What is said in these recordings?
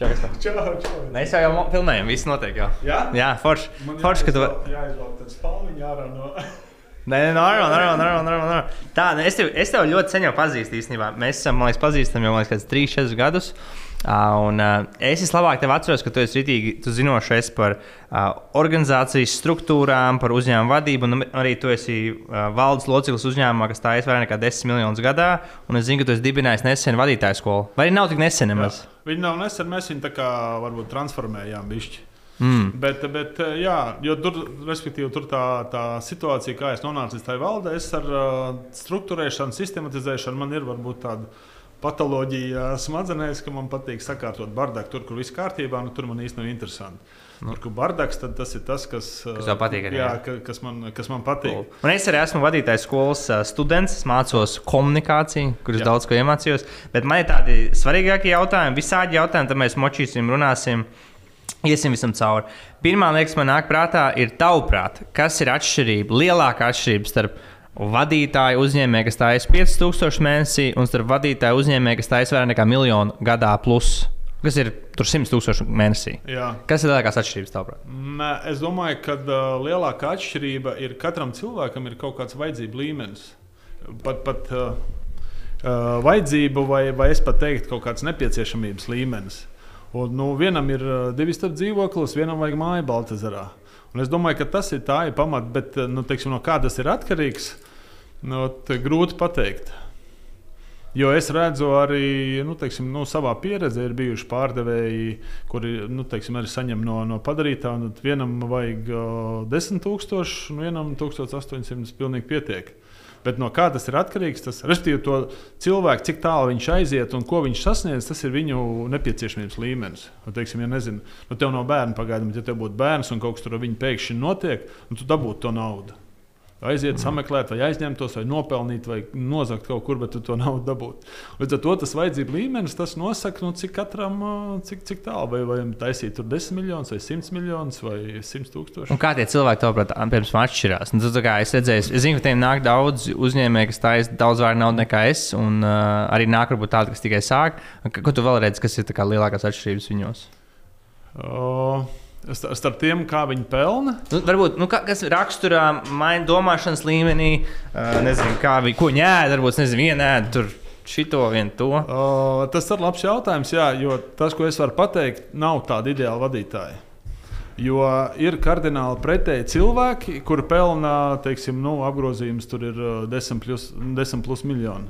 Čau? Čau, čau. Mēs jau jau filmējam, viss notiek jau. Jā? Jā, forši. Forši, ka tu. jāizvelk tāds palmiņš ārā no. Nē, nē, normāli, normāli, normāli, normāli. Tā, nu, es tev, es tev ļoti sen jau pazīstu īstenībā. Mēs esam, man liekas, pazīstami jau, man liekas, 3, 4 gadus. Uh, un, uh, es vislabāk tevi atceros, ka tu esi rītīgi, tu zinoši esi par uh, organizācijas struktūrām, par uzņēmumu vadību, un arī tu esi uh, valdes loceklis uzņēmumā, kas tā ir vairāk nekā 10 miljonus gadā. Un es zinu, ka tu esi dibinājis nesen vadītāju skolu. Vai arī nav tik nesen nemaz? Viņi nav nesen, mēs viņu tā kā varbūt transformējām bišķi. Mm. Bet, bet, jā, jo tur, tur tā, tā situācija, kā es nonācu līdz tai valdē, es ar uh, struktūrēšanu, sistematizēšanu man ir varbūt tāda patoloģija smadzenēs, ka man patīk sakārtot bardaku tur, kur viss kārtībā, nu, tur man īstenībā nav interesanti. Nu. Kur bardaks, tad tas ir tas, kas, Kas tev patīk arī, Jā, jā. ka, kas, man, kas man patīk. Un es arī esmu vadītājs skolas ā, students, mācos komunikāciju, kuras Jā. daudz ko iemācījos. Bet man ir tādi svarīgākie jautājumi, visādi jautājumi, tad mēs močīsim, runāsim. Iesim visam cauri. Pirmā liekas, man nāk prātā, ir tavuprāt, kas ir atšķirība, lielākā atšķirība starp vadītāju uzņēmēju, kas tājas 5000 mēnesī, un starp vadītāju uzņēmēju, kas tājas vairāk nekā miljonu gadā plus, kas ir tur 100 tūkstoši mēnesī. Jā. Kas ir lielākās atšķirības tavuprāt? Es domāju, ka uh, lielākā atšķirība ir katram cilvēkam ir kaut kāds vajadzību līmenis. Pat, pat uh, uh, vajadzību, vai, vai es pat teiktu, kaut kāds nepieciešamības līmenis. Un, nu, vienam ir uh, divi starp dzīvoklis, vienam vajag māju Baltazarā. Un es domāju, ka tas ir tā ir pamats, bet nu, teiksim, no kā tas ir atkarīgs, nu, grūti pateikt. Jo es redzu arī nu, teiksim, nu, savā pieredzē, ir bijuši pārdevēji, kuri nu, teiksim, arī saņem no, no padarītā. tad Vienam vajag uh, 10,000, un vienam 1,800 pilnīgi pietiek. Bet no kā tas ir atkarīgs? Tas, respektīvi, to cilvēku, cik tālu viņš aiziet un ko viņš sasniedz, tas ir viņu nepieciešamības līmenis. Nu, teiksim, ja nezinu, nu, tev nav bērnu pagaidām, bet ja tev būtu bērns un kaut kas tur ar viņu pēkšņi notiek, nu, tu dabūtu to naudu. Aiziet, mm. sameklēt, vai aizņemtos, vai nopelnīt, vai nozagt kaut kur, bet tu to naudu dabūtu. Līdz ar to tas vajadzību līmenis tas nosaka, nu, cik katram, cik, cik tālu, vai, vai taisīt tur 10 miljonus, vai 100 miljonus, vai 100 tūkstoši. Un kā tie cilvēki, tavuprāt, piemēram, atšķirās? Nu, tu, es redzēju, es zinu, ka tiem nāk daudz uzņēmēju, kas taisa daudz vairāk naudas nekā es, un uh, arī nāk varbūt tādi, kas tikai sāk. Ko tu vēl redzi, kas ir lielākās atšķirības viņos? Sta- Starp tiem, kā viņi pelna. Nu, varbūt, nu, kas raksturā maina domāšanas līmenī, nezinu, kā viņi, ko ēd, varbūt, nezinu, viena ēd tur šito, vienu to. O, tas ir labs jautājums, jā, jo tas, ko es varu pateikt, nav tāda ideāla vadītāja. Jo ir kardināli pretēji cilvēki, kuri pelna teiksim, nu, apgrozījums, tur ir uh, 10 plus, 10 plus miljoni.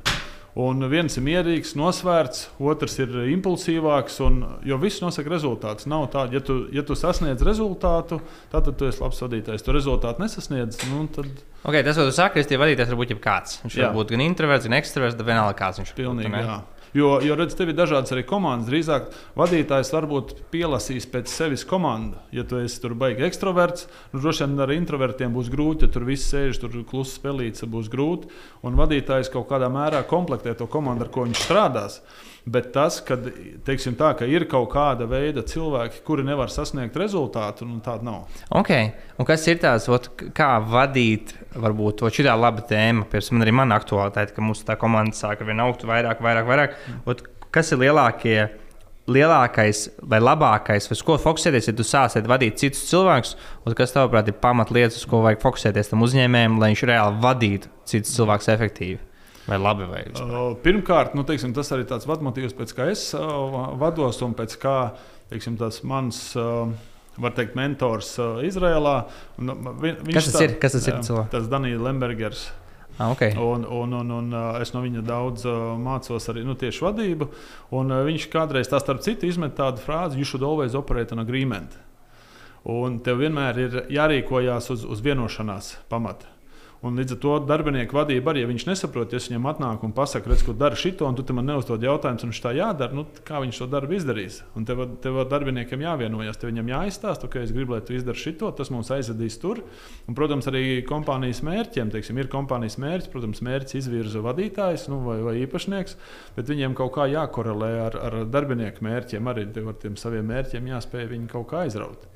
Un viens ir mierīgs, nosvērts, otrs ir impulsīvāks. Un, jo viss nosaka rezultāts. Nav tā, ja tu, ja tu sasniedz rezultātu, tad tu esi labs vadītājs. Tu rezultātu nesasniedz, nu, tad Okay, tas, ko tu saki, ir vadītājs, varbūt jebkāds. Viņš Jā. var būt gan introverts, gan ekstraverts, bet vienalga kāds viņš ir. Pilnīgi, jā. Jo, jo redz, tev ir dažādas arī komandas. Drīzāk vadītājs varbūt pielasīs pēc sevis komandu. Ja tu esi tur baigi ekstraverts, nu, droši vien ar introvertiem būs grūti. Ja tur viss sēž, tur klusa spēlīts, būs grūti. Un vadītājs kaut kādā mērā komplektē to komandu, ar ko viņš strādās. Bet tas, ka, tā, ka ir kaut kāda veida cilvēki, kuri nevar sasniegt rezultātu, nu, tāda nav. Okay. Un kas ir tāds, ot, kā vadīt, varbūt šī ir laba tēma, piemēram, man arī mana aktualitāte, ka mūsu tā komanda sāk ar vien augt vairāk, vairāk, vairāk. Ot, kas ir lielākie? Lielākais vai labākais, uz ko fokusēties, ja tu sāsi vadīt citus cilvēkus, un kas tavuprāt ir pamatlietas, uz ko vajag fokusēties tam uzņēmējam, lai viņš reāli vadītu citus cilvēkus efektīvi vai labi? Vai vispār? Uh, Pirmkārt, nu, teiksim, tas arī tāds vadmotīvs, pēc kā es uh, vados un pēc kā teiksim, tas mans. Uh, Var teikt, mentors uh, Izrēlā. Un, uh, vi, Kas tas tā- ir? Kas tas ir cilvēks? Tas Daniels Lembergers. Ah, okay. Un, un, un, un es no viņa daudz uh, mācos arī nu, tieši vadību. Un, uh, viņš kādreiz, tā starp citu, izmet tādu frāzi: You should always operate on agreement. Un tev vienmēr ir jārīkojas uz, uz vienošanās pamata. Un līdz ar to darbinieku vadība arī, ja viņš nesaprot, ja es viņam atnāku un pasaku, redz, ko dara šito, un tu man neuzdod jautājumus, un viņš tā jādara, nu, kā viņš to darbu izdarīs. Un tev, tev ar darbiniekiem jāvienojas, tev viņam jāizstāsta, ka es gribu, lai tu izdari šito, tas mums aizvedīs tur. Un, protams, arī kompānijas mērķiem, teiksim, ir kompānijas mērķis, protams, mērķis izvirza vadītājs nu, vai, vai īpašnieks, bet viņiem kaut kā jākorelē ar, ar darbinieku mērķiem, arī ar tiem saviem mērķiem jāspēj viņi kaut kā aizraut.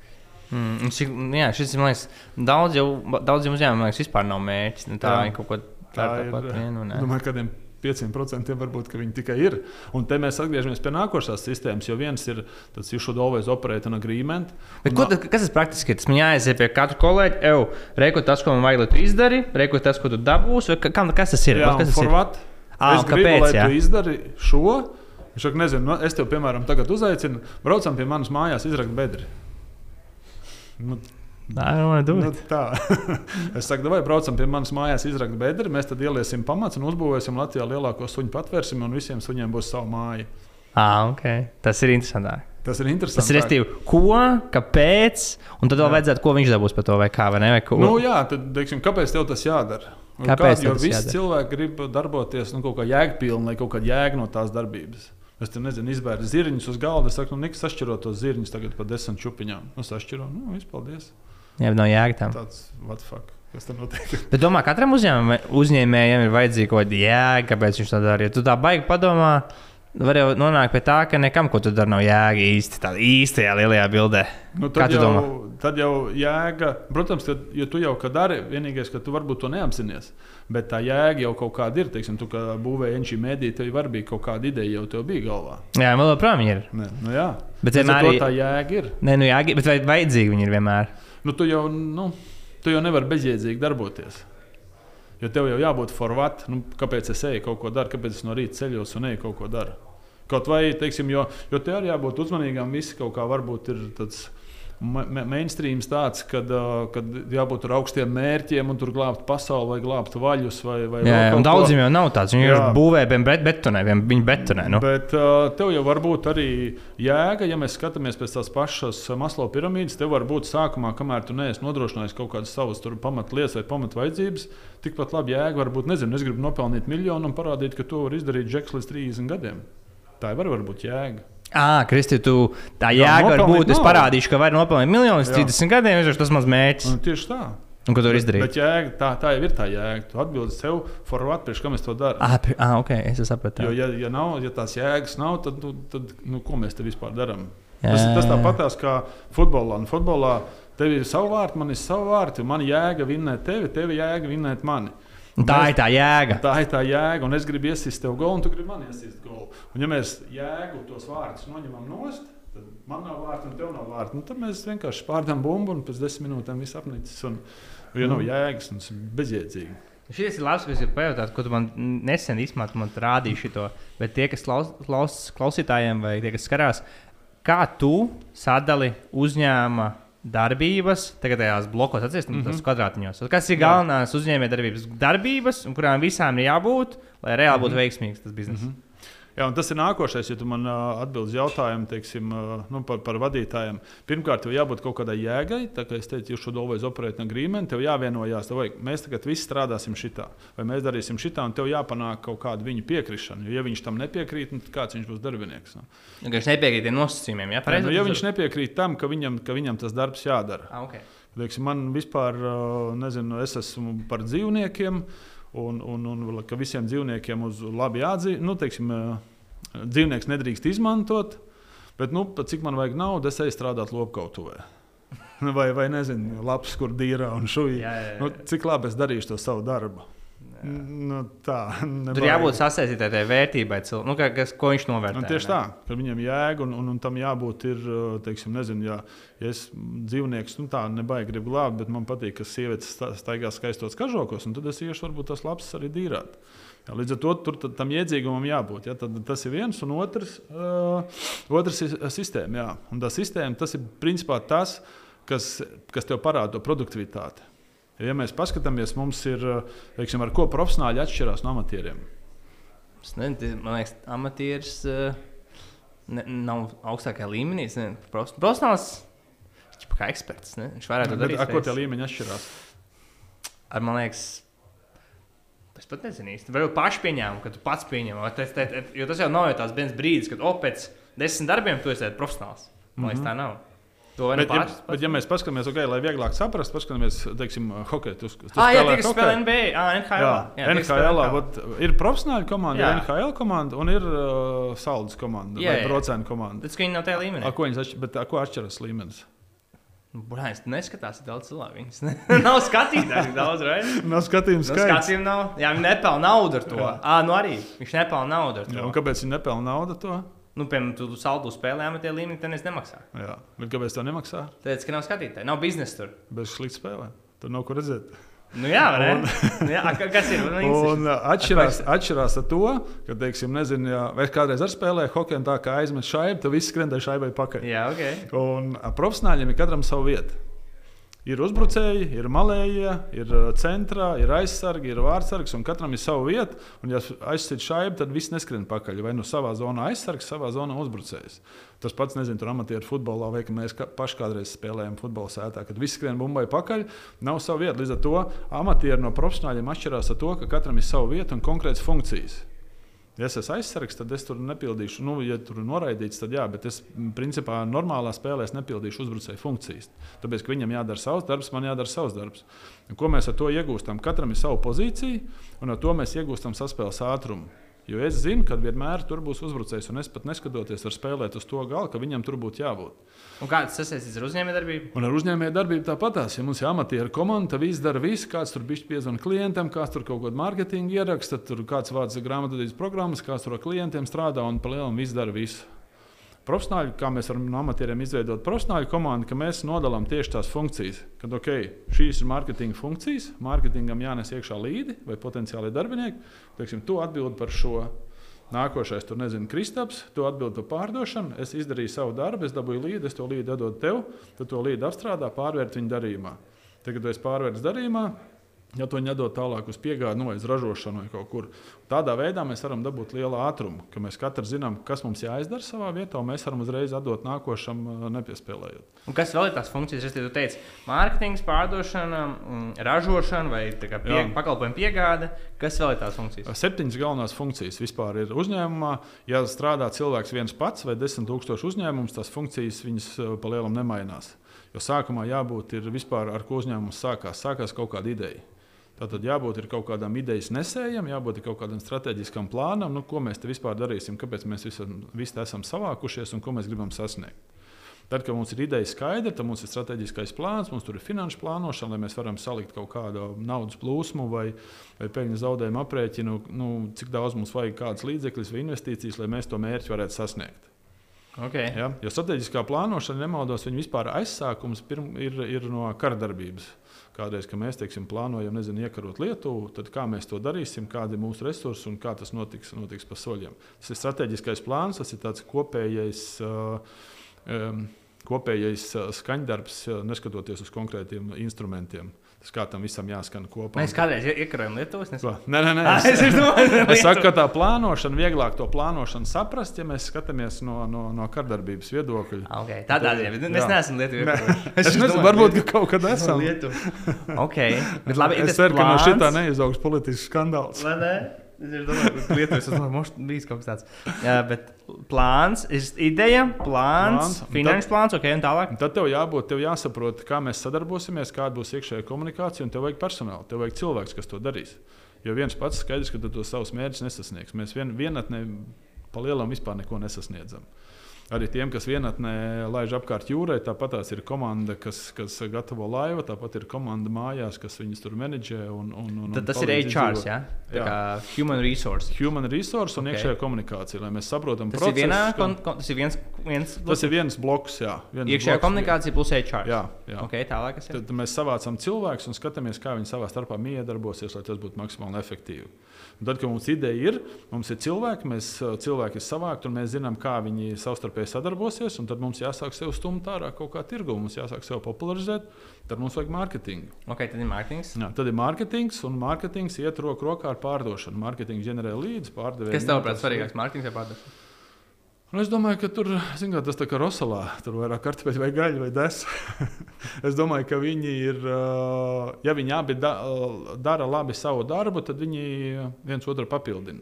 Mm, un cik, jā, šis man liekas, daudz jau, daudziem uzņēmumiem liekas, vispār nav mērķis. Nu, tā Jā. ir kaut ko Tā tādu ir, pat vienu. ne? Domāju, kādiem 5% varbūt viņi tikai ir. Un te mēs atgriežamies pie nākošās sistēmas, jo viens ir tas you should always operate an agreement. Bet ko, tad- kas tas praktiski ir? Tas man jāaiziet pie katra kolēģa. Eju, reku tas, ko man vajag, lai tu izdari, reku tas, ko tu dabūsi. vai ka- Kam, kas tas ir? Jā, Kas tas for ir? Ā, es gribu, kāpēc, lai jā? tu izdari šo. Viņš saka, nezinu, nu, es tev, piemēram, tagad uzaicinu, braucam pie manas mājās, izrakt bedri. Nu, Tā ir mana nu, tā. es saku, vai braucam pie manas mājās, izrakt bedri, mēs tad ieliesim pamats un uzbūvēsim Latvijā lielāko suņu patvērsim, un visiem suņiem būs sava māja. Ah, okay. Tas ir interesanti. Tas ir interesanti. Tas ir restīvi, ko, kāpēc, un tad vēl vajadzētu, ko viņš dabūs par to, vai kā, vai ne? Vai ko. Nu, jā, tad, teiksim, kāpēc tev tas jādara? Un Kāpēc Kād, jo visi jādara? cilvēki grib darboties nu, kaut kā jēgpilni, lai kaut kāda jēga no tās darbības. Es tur nezinu, izbēru zirņus uz galda. Es saku, nu, Niks, sašķiro tos zirņus tagad par desmit čupiņām. Nu, sašķiro, nu, viss, paldies. Jā, nav jēga tam. Tāds, what fuck? Bet domā, katram uzņēmējam ir vajadzīga kaut kāda jēga, kāpēc viņš to dara. Ja tu tā baigi padomā, var jau nonākt pie tā, ka nekam, ko tu dari, nav jēga īsti tādā īstajā lielajā bildē. Nu, tad, jau, domā? tad jau jēga, protams, ka, ja tu jau kā dari, vienīgais, ka tu varbūt to neapzinājies. Bet tā jēga jau kaut kāda ir. Teiksim, tu būvēji enčī mēdī, tev var būt kaut kāda ideja, jau tev bija galvā. Jā, vēl joprojām ir. Ne, nu, jā, Bet vienmēr arī- tā jēga ir. Nē, nu jēga, bet vai vajadzīgi viņi ir vienmēr? Nu, tu jau, nu, tu jau nevari bezjēdzīgi darboties. Jo tev jau jābūt format, nu, kāpēc es eju kaut ko daru, kāpēc es no rīta ceļos un eju kaut ko daru. Kaut vai, teiksim, jo, jo te arī jābūt uzmanīgam, visi kaut kā varbūt ir tāds. ma- ma- Mainstreams tāds, kad, uh, kad jābūt ar augstiem mērķiem, un tur glābt pasauli, vai glābt vaļus, vai, vai Jā, jā, daudziem jau nav tāds. Viņi jau būvē bet- betonē, viņi betonē. Nu. Bet uh, tev jau var būt arī jēga, ja mēs skatāmies pēc tās pašas maslo piramīdas. Tev var būt sākumā, kamēr tu neesi nodrošinājis kaut kādas savas pamatlietas vai pamatvajadzības, tikpat labi jēga var būt, nezinu, es gribu nopelnīt miljonu un parādīt, ka to var izdarīt Džeks līdz 30 gadiem. Tā var, būt jēga. Ah, Kristi, tu tā jēga var būt. Es parādīšu, ka var nopelnīt miljonus Jā. 30 gadiem. vienkārši Tas mans mērķis. Un tieši tā. Un ko tu vari izdarīt? bet jēga, tā, tā jau ir tā jēga. Tu atbildi sev, forward, priekš kam es to daru. Ah, ah, ok, es sapratu. Jo, ja, ja, nav, ja tās jēgas nav, tad, nu, tad nu, ko mēs te vispār darām? Tas, tas tāpatās kā futbolā. Un futbolā tev ir savi vārti, man ir savi vārti. Man jēga vinnēt tevi, tev jēga vinnēt mani. Un tā ir tā jēga. Tā ir tā jēga, un es gribu iesist tev golu, un tu gribi man iesist golu. Un, ja mēs jēgu tos vārdus noņemam nost, tad man nav vārtu, un tev nav vārtu. Nu, tad mēs vienkārši pārdām bumbu, un pēc desmit minūtēm viss apnicis. Un, ja nav jēgas, un tas ir bezjēdzīgi. Šis ir labs, es gribu pajautāt, ko tu man nesen izmantoji, man rādīji šo. Bet tie, kas klaus, klaus, klausītājiem vai tie, kas skatās, kā tu sadali uzņēmuma darbības, tagad tajās blokos, atcerieties, mm Mhm. -hmm. tas kvadrātiņos. Kas ir galvenās uzņēmējdarbības darbības, un kurām visām ir jābūt, lai reāli būtu veiksmīgs tas bizness? Mhm. Jā, tas ir nākošais, ja tu man uh, atbildi uz jautājumu teiksim, uh, nu, par, par vadītājiem. Pirmkārt, tev jābūt kaut kādai jēgai. Tā kā es teicu, jūs šo dolveiz operējat no grīmēm, tev jāvienojās, vajag, mēs tagad visi strādāsim šitā, vai mēs darīsim šitā, un tev jāpanāk kaut kāda viņa piekrišana. Jo, ja viņš tam nepiekrīt, nu, tad kāds viņš būs darbinieks? Nu? Nu, ka Viņš nepiekrīt tiem nosacījumiem. Ja, Ja, nu, ja viņš nepiekrīt tam, ka viņam, ka viņam tas darbs jādara. Ah, okay. Teiksim, man vispār, uh, nezinu, es esmu par dzīvniekiem, un, un, un ka visiem dzīvniekiem uz labi jādzīvo. Nu, teiksim, uh, dzīvnieks nedrīkst izmantot, bet nu, cik man vajag naudu, es eju strādāt lopkautuvē. Vai, vai nezinu, labs, kur dīrā un šūja. Jā, jā, jā. Nu, cik labi es darīšu to savu darbu. Nu, tā Tur nevajag. jābūt sasaistītai tai vērtībai, cil- nu, ka, kas, ko viņš novērtē. Nu, tieši ne? tā, ka viņam jēga un, un, un tam jābūt. Ir, teiksim, nezinu, ja, ja es dzīvnieks nu, tā nebaigi gribu glābt, bet man patīk, ka sievietes sta- staigā skaistos kažokos, un tad es iešu varbūt tas labs arī dīrāt. Jā, līdz ar to tur tad tam iedzīgumam jābūt. Ja, tad, tas ir viens, un otrs, uh, otrs ir sistēma. Jā. Un tā sistēma tas ir principā tas, kas, kas tev parāda to produktivitāti. Ja mēs paskatāmies, mums ir, teiksim, ar ko profesionāļi atšķirās no amatieriem. Man liekas, amatieris uh, ne, nav augstākajā līmenī. Profesionāls, viņš ir kā eksperts. Ne? Viņš varētu to Bet, darīt. ar ko tie līmeņi atšķirās? Ar, man liekas, es pat nezinu īsti. Varbūt paši pieņēmu, ka tu pats pieņem. Jo tas jau nav jau tāds viens brīdis, kad oh, pēc desmit darbiem tu esi profesionāls. Man liekas, tā nav. To vai nu Bet, ja, pats. bet, ja mēs paskatāmies, okay, lai vieglāk saprastu, paskatāmies, teiksim, hokeju. Tu, tu Ah, jā, hokeju? spēlē NBA, ah, NHL. Jā, spēlē NHL. Vat, ir profesionāla komanda, Jā. ir NHL komanda un ir uh, saldas komanda Jā, vai jā. brocēna komanda. Ka viņi nav tajā līmenī. A, ko, atšķir, bet, a, ko atšķiras līmenis? Brāļs, tu neskatās, cik daudz cilvēku viņas ne- nav skatītāji. tik Daudz, right? Nav skatījums Nu, skaits. skatījumi nav. Jā, viņi nepelna naudu ar to. Jā. Jā, nu arī viņš nepelna naudu ar to. Jā, un kāpēc viņi nepelna naudu to? Nu, piemēram, tu saldu spēlēm, tie līmenī tenis nemaksā. Jā, bet kāpēc to nemaksā? Tāpēc, ka nav skatītāji, nav biznesa tur. Bez slikta spēlē. Tur nav ko redzēt. Nu, jā, ne? Nu, jā, kas ir? Nu, Un interesanti. uh, atšķirās, atšķirās ar to, ka, teiksim, nezinu, ja es kādreiz ar spēlēju hokeju, un tā kā aizmet šaibu, tad viss skrien tai šaibai pakaļ. Jā, ok. Un profesionāļiem ir katram savu vietu. Ir uzbrucēji, ir malējie, ir ā, centrā, ir aizsargi, ir vārdsargs, un katram ir sava vieta. Un, ja aizsit šaibu, tad viss neskrien pakaļ. Vai nu savā zonā aizsargs, savā zonā uzbrucējs. Tas pats, nezinu, tur amatieru futbolā, vai mēs paši kādreiz spēlējām futbola sētā, kad viss skrien bumbai pakaļ, nav sava vieta. Līdz ar to amatieri no profesionāļiem atšķirās ar to, ka katram ir sava vieta un konkrētas funkcijas. Ja es esmu aizsargs, tad es tur nepildīšu. Nu, ja tur ir noraidīts, tad jā, bet es principā normālā spēlē nepildīšu uzbrucēju funkcijas. Tāpēc, ka viņam jādara savs darbs, man jādara savs darbs. Un ko mēs ar to iegūstam? Katram ir sava pozīcija, un ar to mēs iegūstam saspēles ātrumu. Jo es zinu, ka vienmēr tur būs uzbrucējs, un es pat neskatoties, varu spēlēt uz to galu, ka viņam tur būtu jābūt. Un kāds tas sasaistīts ar uzņēmējdarbību? Un ar uzņēmēju darbību tāpatās. Ja mums ir amatieru komanda, tad viss dara visu. Kāds tur bija piezvanīt klientam, kāds tur kaut kādu mārketingu ieraksta, tur kāds vāc grāmatvedības programmas, kāds tur ar klientiem strādā un pa lielam viss dara visu. Profesionāļi, kā mēs varam no amatieriem izveidot profesionāļu komandu, ka mēs nodalām tieši tās funkcijas. Kad ok, šīs ir mārketinga funkcijas, mārketingam jānes iekšā līdi vai potenciāli darbinieki. Teiksim, tu atbild par šo. Nākošais, tur nezinu, Kristaps, tu atbild par pārdošanu. Es izdarīju savu darbu, es dabūju līdzi, es to līdzi dodu tev, tu to līdzi apstrādā, pārvērt viņu darījumā. Tagad, kad tu esi pārvērts darījumā, ja to nedod tālāk uz piegādi, no uz ražošanu vai kaut kur. Tādā veidā mēs varam dabūt lielu ātrumu, ka mēs katrs zinām, kas mums jāizdara savā vietā, un mēs varam uzreiz atdot nākošam, ā, nepiespēlējot. Un kas vēl ir tās funkcijas? Es teicu, teicu mārketings, pārdošana, mm, ražošana vai pie, pakalpojumu piegāde. Kas vēl ir tās funkcijas? Septiņas galvenās funkcijas vispār ir uzņēmumā. Ja strādā cilvēks viens pats vai desmit tūkstoši uzņēmums, tās funkcijas viņas ā, pa lielam nemainās. Jo sākumā jābūt ir vispār ar ko uzņēmums sākās. Sākās kaut kāda ideja. Tātad jābūt ir kaut kādam idejas nesējam, jābūt kaut kādam strateģiskam plānam, nu, ko mēs te vispār darīsim, kāpēc mēs visam, visi esam savākušies un ko mēs gribam sasniegt. Tad, kad mums ir ideja skaidra, tad mums ir strateģiskais plāns, mums tur ir finanšu plānošana, lai mēs varam salikt kaut kādu naudas plūsmu vai, vai peļņas zaudējumu aprēķinu, nu, cik daudz mums vajag kādas līdzekļus vai investīcijas, lai mēs to mērķi varētu sasniegt. Okay. Ja? Jo strateģiskā plānošana, nemaldos, viņa vispār aizsākums pirm, ir, ir no karadarbības. Kādreiz, kad mēs teiksim, plānojam, nezinu, iekarot Lietuvu, tad kā mēs to darīsim, kādi ir mūsu resursi un kā tas notiks, notiks pa soļiem. Tas ir strateģiskais plāns, tas ir tāds kopējais. Um, Kopējais uh, skaņdarbs, uh, neskatoties uz konkrētiem instrumentiem. Tas kā tam visam jāskan kopā. Mēs kādreiz ie- iekarojam Lietuvas. Ko? Nē, nē, nē. Ah, es domāju, Es saku, ka tā plānošana, vieglāk to plānošanu saprast, ja mēs skatāmies no, no, no kardarbības viedokļa. Ah, Okay, tādā ziņā bet mēs neesam Lietuvā. Nē. Es nezinu, varbūt ka kaut kad esam. Okay. Bet labi, Es ceru, ka no šitā neizaugs politisks skandāls. Vai ne? Es ir domāju, ka Lietuvas tas mums bijis kaut kas tāds. Jā, bet plāns ir ideja, plāns, Plāns, finanšu plāns, ok, un tālāk. Un Tad tev jābūt, tev jāsaprot, kā mēs sadarbosimies, kāda būs iekšējā komunikācija, un tev vajag personālu, tev vajag cilvēks, kas to darīs. Jo viens pats skaidrs, ka tu to savus mērķus nesasniegs. Mēs vien, vienatnē pa lielam vispār neko nesasniedzam. Arī tiem, kas vienatnē laiž apkārt jūrai, tāpat tās ir komanda, kas, kas gatavo laivu, tāpat ir komanda mājās, kas viņus tur menedžē. Un, un, un, Tad un tas ir HR, izdzīvot. jā? Human resource. Human resource un Ok. okay. iekšējā komunikācija, lai mēs saprotam, Tas ir vienā, kon, kon, tas ir viens, viens Tas ir viens bloks, jā. Viens iekšējā bloks, komunikācija plus HR. Jā, jā. Ok, tālāk. kas? Tad mēs savācam cilvēkus un skatāmies, kā viņi savā starpā miedarbosies, lai tas būtu maksimāli efektīvi. Un tad, kad mums ideja ir, mums ir cilvēki, mēs cilvēki ir savākti un mēs zinām, kā viņi savstarpēji sadarbosies. un Tad mums jāsāk sev stumt ārā kaut kā tirgu, mums jāsāk sev popularizēt. Tad mums vajag mārketingu. Ok, tad ir mārketings. Jā, tad ir mārketings, un mārketings iet roku rokā ar pārdošanu. Mārketings ģenerē līdzi pārdevēju. Kas tavāprāt svarīgāks? Mārketings vai pārdošana? Nu, es domāju, ka tur kā, tas tā kā Rosalā. Tur vairāk kartupeļu vai gaļu vai desu. es domāju, ka viņi ir. Ja viņi abi da, dara labi savu darbu, tad viņi viens otru papildina.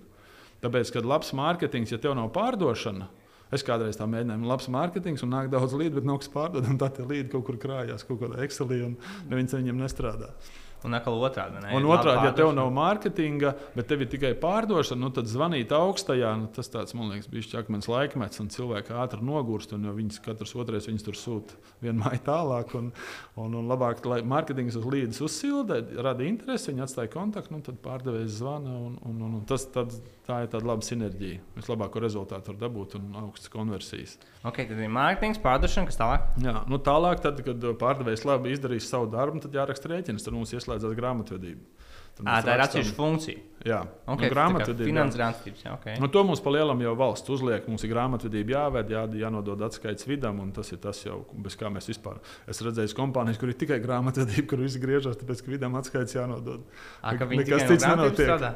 Tāpēc, kad labs mārketings, ja tev nav pārdošana, es kādreiz tā mēģināju, labs mārketings un nāk daudz līdu, bet nav kas pārdod, un tā tie līdi kaut kur krājās, kaut kādā Excelī, un neviens ar viņiem nestrādā. Un atkal otrādi. Ne? Un otrādi, ja tev nav mārketinga, bet tev ir tikai pārdošana, nu tad zvanīt augstajā, nu, tas tāds, man liekas, bija akmens laikmets, un cilvēki ātri nogurst, un viņas katrs otrais viņas tur sūta vienu māju tālāk. Un, un, un labāk, lai mārketings uz līdzi uzsilda, rada interesi, viņi atstāja kontaktu, nu, tad pārdevējs zvana, un, un, un, un tas, tad, tā ir tāda laba sinerģija. Vislabāko rezultātu var dabūt un augstas konversijas. Ok, tad ir mārketings, pārdošana, kas tālāk. Jā, nu tālāk, tad, kad pārdevējs labi izdarīs savu darbu, tad jāraksta rēķins, tad mums ieslēdzas grāmatvedība. À, mēs tā ir rakstam- atsevišķa funkcija. Jā, Okay, nu, grāmatvedība. Finanses grāmatvedības. jā, Okay. Nu, to mums pa lielam jau valsts uzliek. Mums ir grāmatvedība jāved, jā, jānodod atskaites vidam, un tas ir tas jau, bez kā mēs vispār. Es redzēju kompānijas, kur ir tikai grāmatvedība, kur visi griežas, tāpēc ka vidam atskaites jānodod. À, ka nekas cits nenotiek. strādā?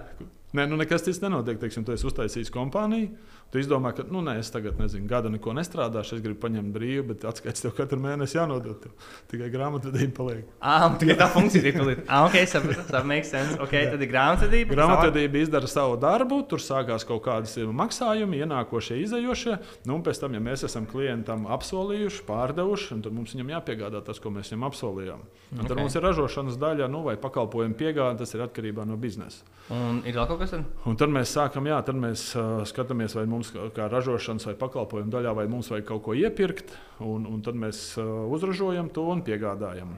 Nē, nu nekas cits nenotiek. Teiksim, tu esi uztaisījis kompāniju. Tu izdomā, ka, nu, nē, es tagad nezinu, gada neko nestrādāšu, es gribu paņemt brīvu, bet atskaites tev katru mēnesi jānodod. Tev. Tikai grāmatvedība paliek. Ah, tikai tā funkcija ir pilnīga. Ah, ok, sapratu, tā makes sense. Ok, tad ir grāmatvedība. Grāmatvedība izdara savu darbu, tur sākās kaut kādas maksājumi, ienākošie, izējošie. Nu, un pēc tam, ja mēs esam klientam apsolījuši, pārdevuši, tad mums viņam jāpiegādā tas, ko mēs viņam apsolījām. Un tad mums ir ražošanas daļa, nu, vai pakalpojumu piegāde, tas ir atkarībā no biznesa. Un ir vēl kaut kas tāds? Un tad mēs sākam, jā, tad mēs uh, skatāmies, vai mums kā kā ražošanas vai pakalpojumu daļā, vai mums vajag kaut ko iepirkt, un, un tad mēs uh, uzražojam to un piegādājam.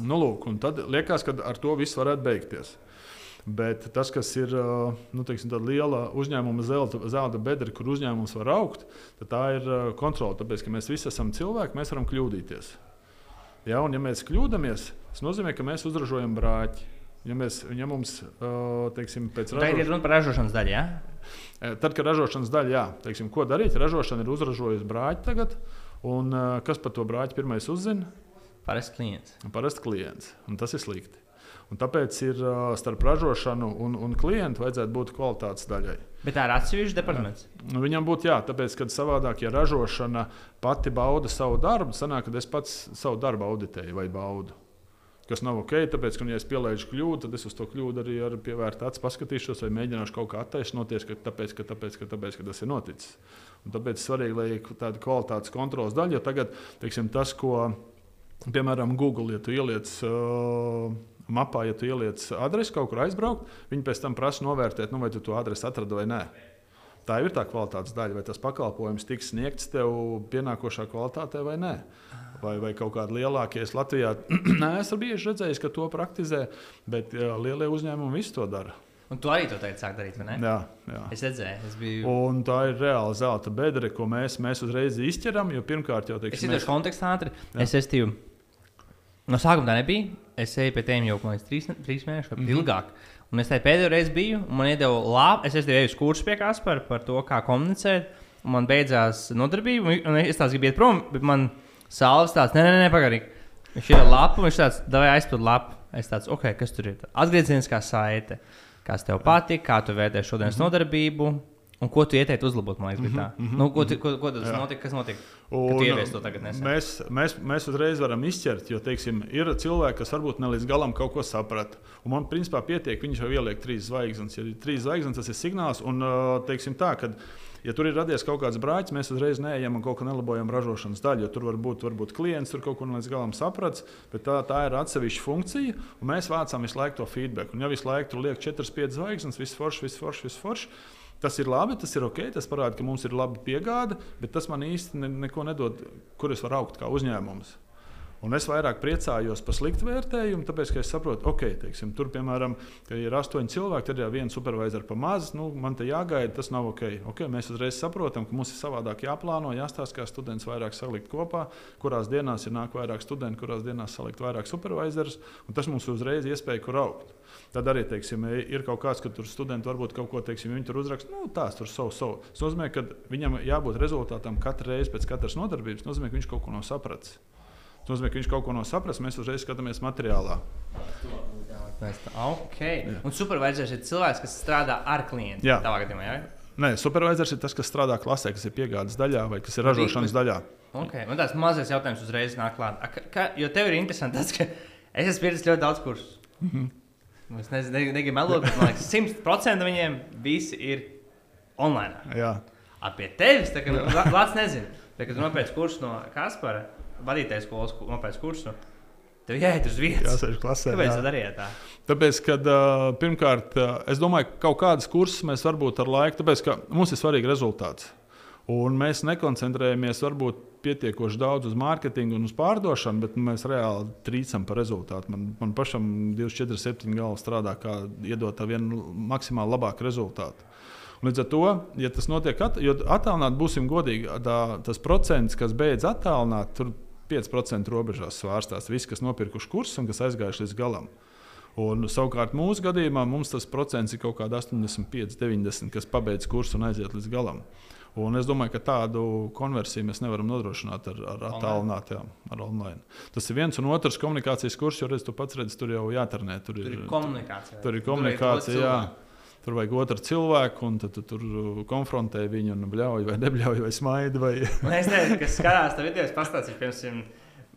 Nu, lūk, un tad liekas, ka ar to viss varētu beigties. Bet tas, kas ir uh, nu, teiksim, liela uzņēmuma zelta, zelta bedra, kur uzņēmums var augt, tā ir uh, kontrole. Tāpēc, ka mēs visi esam cilvēki, mēs varam kļūdīties. Ja, un, ja mēs kļūdāmies, tas nozīmē, ka mēs uzražojam brāķi. Ja, mēs, ja mums, teiksim, pēc Tā ir runa par ražošanas daļu, jā? Eh, Tad, kad ražošanas daļa, jā, teiksim, ko darīt, ražošana ir uzražojusi brāķi tagad, un kas par to brāķi pirmais uzzina? Parasti klients. Parasti klients, un tas ir slikti. Un tāpēc ir starp ražošanu un, un klientu vajadzētu būt kvalitātes daļai. Bet tā ir atsevišķa departaments. Nu, Viņam būtu jā, tāpēc, ka savādāk, ja ražošana pati bauda savu darbu, sanāk, ka es pats savu darbu auditēju vai baudu. Kas nav ok, tāpēc, ka, ja es pielaidu kļūdu, tad es uz to kļūdu arī ar pievērtu acu paskatīšos, vai mēģināšu kaut kā attaisnoties, ka tāpēc, ka, tāpēc, ka, tāpēc, ka tas ir noticis. Un tāpēc svarīgi, lai ir tāda kvalitātes kontrols daļa, jo tagad teiksim, tas, ko, piemēram, Google, ja tu ieliec. Uh, Mapā, ja tu ieliec adresi kaut kur aizbraukt, viņi pēc tam prasa novērtēt, nu, vai tu to adresi atradi vai nē. Tā ir tā kvalitātes daļa, vai tas pakalpojums tiks sniegts tev pienākošā kvalitātē vai nē. Vai, vai kaut kāda lielākie es Latvijā neesmu bieži redzējis, ka to praktizē, bet jā, lielie uzņēmumi visu to dara. Un tu arī to teici, sāk darīt, vai ne? Jā, jā. Es redzēju, es biju. Un tā ir reāla zelta bedre, ko mēs, mēs uzreiz izķeram. Jo pirmkārt, jau Es teiksim, ienāku kontekstā ātri. Es esmu. No sākuma tā nebija. Es eju pie tiem jau liekas, trīs, trīs mēnešus, vai mm Mhm. -hmm. ilgāk. Un es tajā pēdējo reizi biju, un man iedeva labu. Es esmu devis kursus pie Kaspara par to, kā komunicēt. Un man beidzās nodarbība, un- es tās gribēju prom, bet man sāls tāds, nē, nē, nē pagaidi. Viņš ir lapu, viņš tāds, davai aizpild lapu. Es tāds, ok, kas tur ir? Atgriezieniskā saite. Kas tev patīk, kā tu vērtē šodienas mm -hmm. nodarbību, un ko tu ieteiktu uzlabot, man liekas, mm -hmm. tā. Nu, ko, tu, ko, ko tas Jā. notika? Kas notika? Un Ka tu ieviesi to tagad nesen. Mēs, mēs, mēs uzreiz varam izķert, jo teiksim, ir cilvēki, kas varbūt ne līdz galam kaut ko saprata. Un man principā pietiek, viņš jau ieliek trīs zvaigznes. Ja ir trīs zvaigznes, tas ir signāls. Un, teiksim, tā, kad, ja tur ir radies kaut kāds brāķis, mēs uzreiz neejam un kaut ko nelabojam ražošanas daļu. Tur var būt varbūt klients, tur kaut ko līdz galam saprats, bet tā, tā ir atsevišķa funkcija. un Mēs vācām visu laiku to feedback. Un, ja visu laiku tur liek 4-5 zvaigznes, viss forši, viss forši, viss forši. Tas ir labi, tas ir ok, tas parāda, ka mums ir laba piegāde, bet tas man īsti ne, neko nedod, kur es varu augt kā uzņēmums. Un es vairāk priecājos par sliktu vērtējumu, tāpēc, ka es saprotu, ok, teiksim, tur, piemēram, ir astoņi cilvēki, tad ir viens supervisors pa maz, nu, man te jāgaida, tas nav ok. okay mēs uzreiz saprotam, ka mums ir savādāk jāplāno, jāstāsta, kā students vairāk salikt kopā, kurās dienās ir nāk vairāk studentu, kurās dienās salikt vairāk supervisors, un tas mums uzreiz iespēja, kur augt. Tad arī teiksim, ir kaut kāds, ka tur studenti varbūt kaut ko teiksim, viņi tur uzraksta, nu, tās tur savu, savu. Tas nozīmē, ka viņam jābūt rezultātam katru reizi pēc katras nodarbības. Tas nozīmē, ka viņš kaut ko nav sapratis. Tas nozīmē, ka viņš kaut ko nav sapratis. Mēs uzreiz skatāmies materiālā. Tā, okay. Un supervisors ir cilvēks, kas strādā ar klientu. Jā. tādā gadījumā. Jā? Nē, supervisors ir tas, kas strādā klasē, kas ir piegādes daļā vai kas ir ražošanas daļā. Okay. Man tāds mazais jautājums uzreiz nāk klāt. A, Kā, jo tev ir interesanti tas, ka es esmu pieredzējis ļoti daudz kursus. Mm. -hmm. Es nezinu, ne, negribu melot, bet man liekas, 100% viņiem visi ir online. Jā. A, pie tevis, tā kā Latvijas nezinu, tā, kad tu nopērci kursu no Kaspara, vadītājs skolas nopērci kursu. Tev jāiet uz vietas. Jāsēž klasē. Kāpēc jā. tu darīji tā? Tāpēc, kad uh, pirmkārt, es domāju, ka kaut kādas kursus mēs varbūt ar laiku, tāpēc, ka mums ir svarīgi rezultāts. Un mēs nekoncentrējamies varbūt pietiekoši daudz uz mārketingu un uz pārdošanu, bet mēs reāli trīcam par rezultātu. Man, man pašam 24, 7 galva strādā, kā iedot tā vienu maksimāli labāku rezultātu. Līdz ar to, ja tas notiek, at, jo attālināt, būsim godīgi, tā, tas procents, kas beidz attālināt, tur 5% robežās svārstās. Visi, kas nopirkuši kursus un kas aizgājuši līdz galam. Un, savukārt mūsu gadījumā mums tas procents ir kaut kāda 85, 90, kas pabeidz kursu un aiziet līdz galam. Un es domāju, ka tādu konversiju mēs nevaram nodrošināt ar, ar attēlinātām, ar online. Tas ir viens un otrs komunikācijas kurs, jo redz, tu pats redzi, tur jau jāternē. Tur Tur ir, ir komunikācija. tur ir komunikācija. Tur vajag otru cilvēku, un tad tu tur konfrontē viņu un bļauj, vai nebļauj, vai smaidi. Vai... Es nezinu, kas skatās tā video, pastāstīšu, piemēram,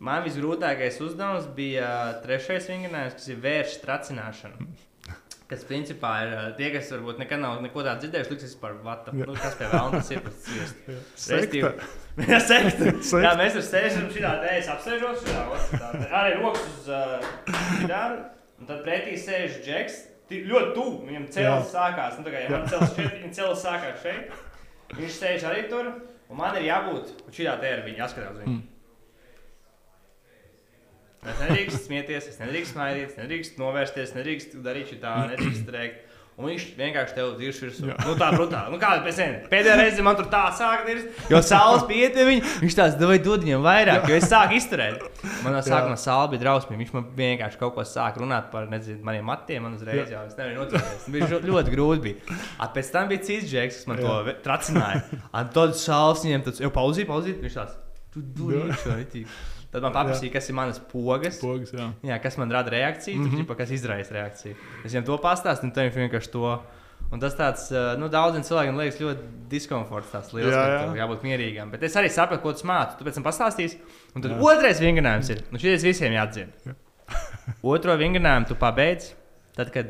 man visgrūtākais uzdevums bija trešais vingrinājums, kas ir vēršu tracināšana. Kas principā ir ā, tie, kas varbūt nekad nav neko tādu dzirdējuši, liksies par vatu. Nu, kas pie vēlna tas ir? Ir Sekta. Jā, sekta. Jā, mēs tur sēžam šitā te, es apsēžos šitā, arī rokas uz uh, šitā, un tad pretī sēž džeks, ļoti tuvu, viņam cēlis sākās, nu tā kā, ja man cēlis šeit, viņa cēlis sākās šeit, viņš sēž arī tur, un man ir jābūt, šitā te ir viņa, jāskatās viņu. Es nedrīkst smieties, es nedrīkst smaidīt, es nedrīkst novērsties, nedrīkst darīt šo tā, nedrīkst rēkt. Un viņš vienkārši tev ir virsū. Jā. Nu, tā brutāli. Nu, kāda pēc? Pēdējā reize man tur tā sāk dirzt, jo saules pietiek viņa. Viņš tās dod dod viņam vairāk, jo es sāku izturēt. Man no sākuma sāla bija drausmīga. Viņš man vienkārši kaut ko sāka runāt par nezinu, maniem matiem. Man uzreiz jau es nevaru. Tas bija žo- ļoti grūti. Bija. A, pēc tam bija cits džeks, kas man to ve- tracināja. Un tad saules viņam tāds, jau pauzīt, pauzīt. Viņš tāds, tu dod šo ritīgi. Tad man paprasīja, kas ir manas pogas. Pogas, jā. Jā, kas man rada reakciju, mm Mhm. -hmm. ģipa, kas izraisa reakciju. Es viņam to pastāstīju, un viņš vienkārši to. Un tas tāds, uh, nu, daudziem cilvēkiem liekas ļoti diskomforts, tas liels, Jā, jā, jā. jā. jābūt mierīgam. Bet es arī sapratu, ko tu māci. Tu pēc tam pastāstīsi. Un tad Jā. jā. otrais vingrinājums ir, nu, šis visiem jāatzīst. Otro vingrinājumu tu pabeidz, tad, kad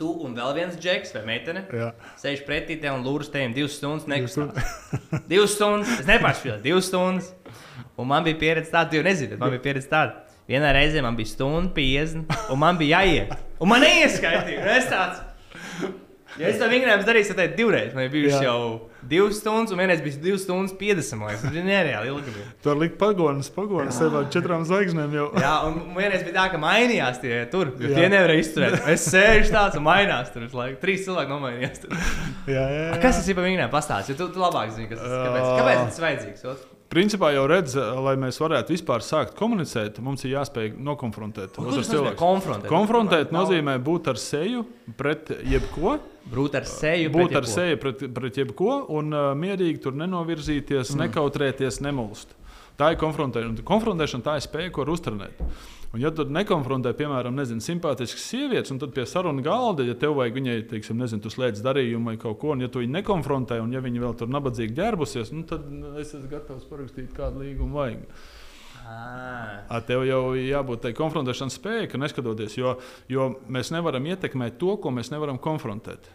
tu un vēl viens džeks vai meitene jā. sēž pretī tev un lūdzu tev divas stundas. Divas Nekustās. divas stundas, es nepārspēju, divas stundas. Un man bija pieredze tāda, jau nezinu, man bija pieredze tāda. Vienā reizē man bija stunda 50, un man bija jāiet. Un man neieskaitīja. Un es tāds. Ja es tam vingrinājumu darīju, tad divreiz man bija Jā. jau divas stundas, un vienreiz bija divas stundas 50. man liekas. Tas bija nereāli ilgi. Bija. Tur likt pagodas, pagodas ar četrām zvaigznēm jau. Jā, un vienreiz bija tā, ka mainījās tie tur. Jo tie nevarēja izturēt. Es sēžu tāds un mainās tur. laiku. Trīs cilvēki nomainījās. Tur. Jā, jā, jā. Kas tas ir par vingrinājumu? Pastāsti, jo tu, tu labāk zini, kas tas ir. Kāpēc, kāpēc tas ir vajadzīgs? Ot? Principā jau redz, lai mēs varētu vispār sākt komunicēt, mums ir jāspēj nokonfrontēt otru cilvēku. konfrontēt? Konfrontēt nozīmē būt ar seju pret jebko, Būt ar seju. būt pret ar jebko. seju pret, pret jebko un uh, mierīgi tur nenovirzīties, mm. nekautrēties, nemulst. Tā ir konfrontēšana. Konfrontēšana tā ir spēja, ko var uztrenēt. Un, ja tu nekonfrontē, piemēram, nezinu, simpātiskas sievietes, un tad pie sarunu galda, ja tev vajag viņai, teiksim, nezinu, tu slēdz darījumu vai kaut ko, un ja tu viņu nekonfrontē, un ja viņa vēl tur nabadzīgi ģērbusies, nu, tad es esmu gatavs parakstīt kādu līgumu vajag. Ah. A, tev jau jābūt tai konfrontēšanas spējai, ka neskatoties, jo, jo mēs nevaram ietekmēt to, ko mēs nevaram konfrontēt.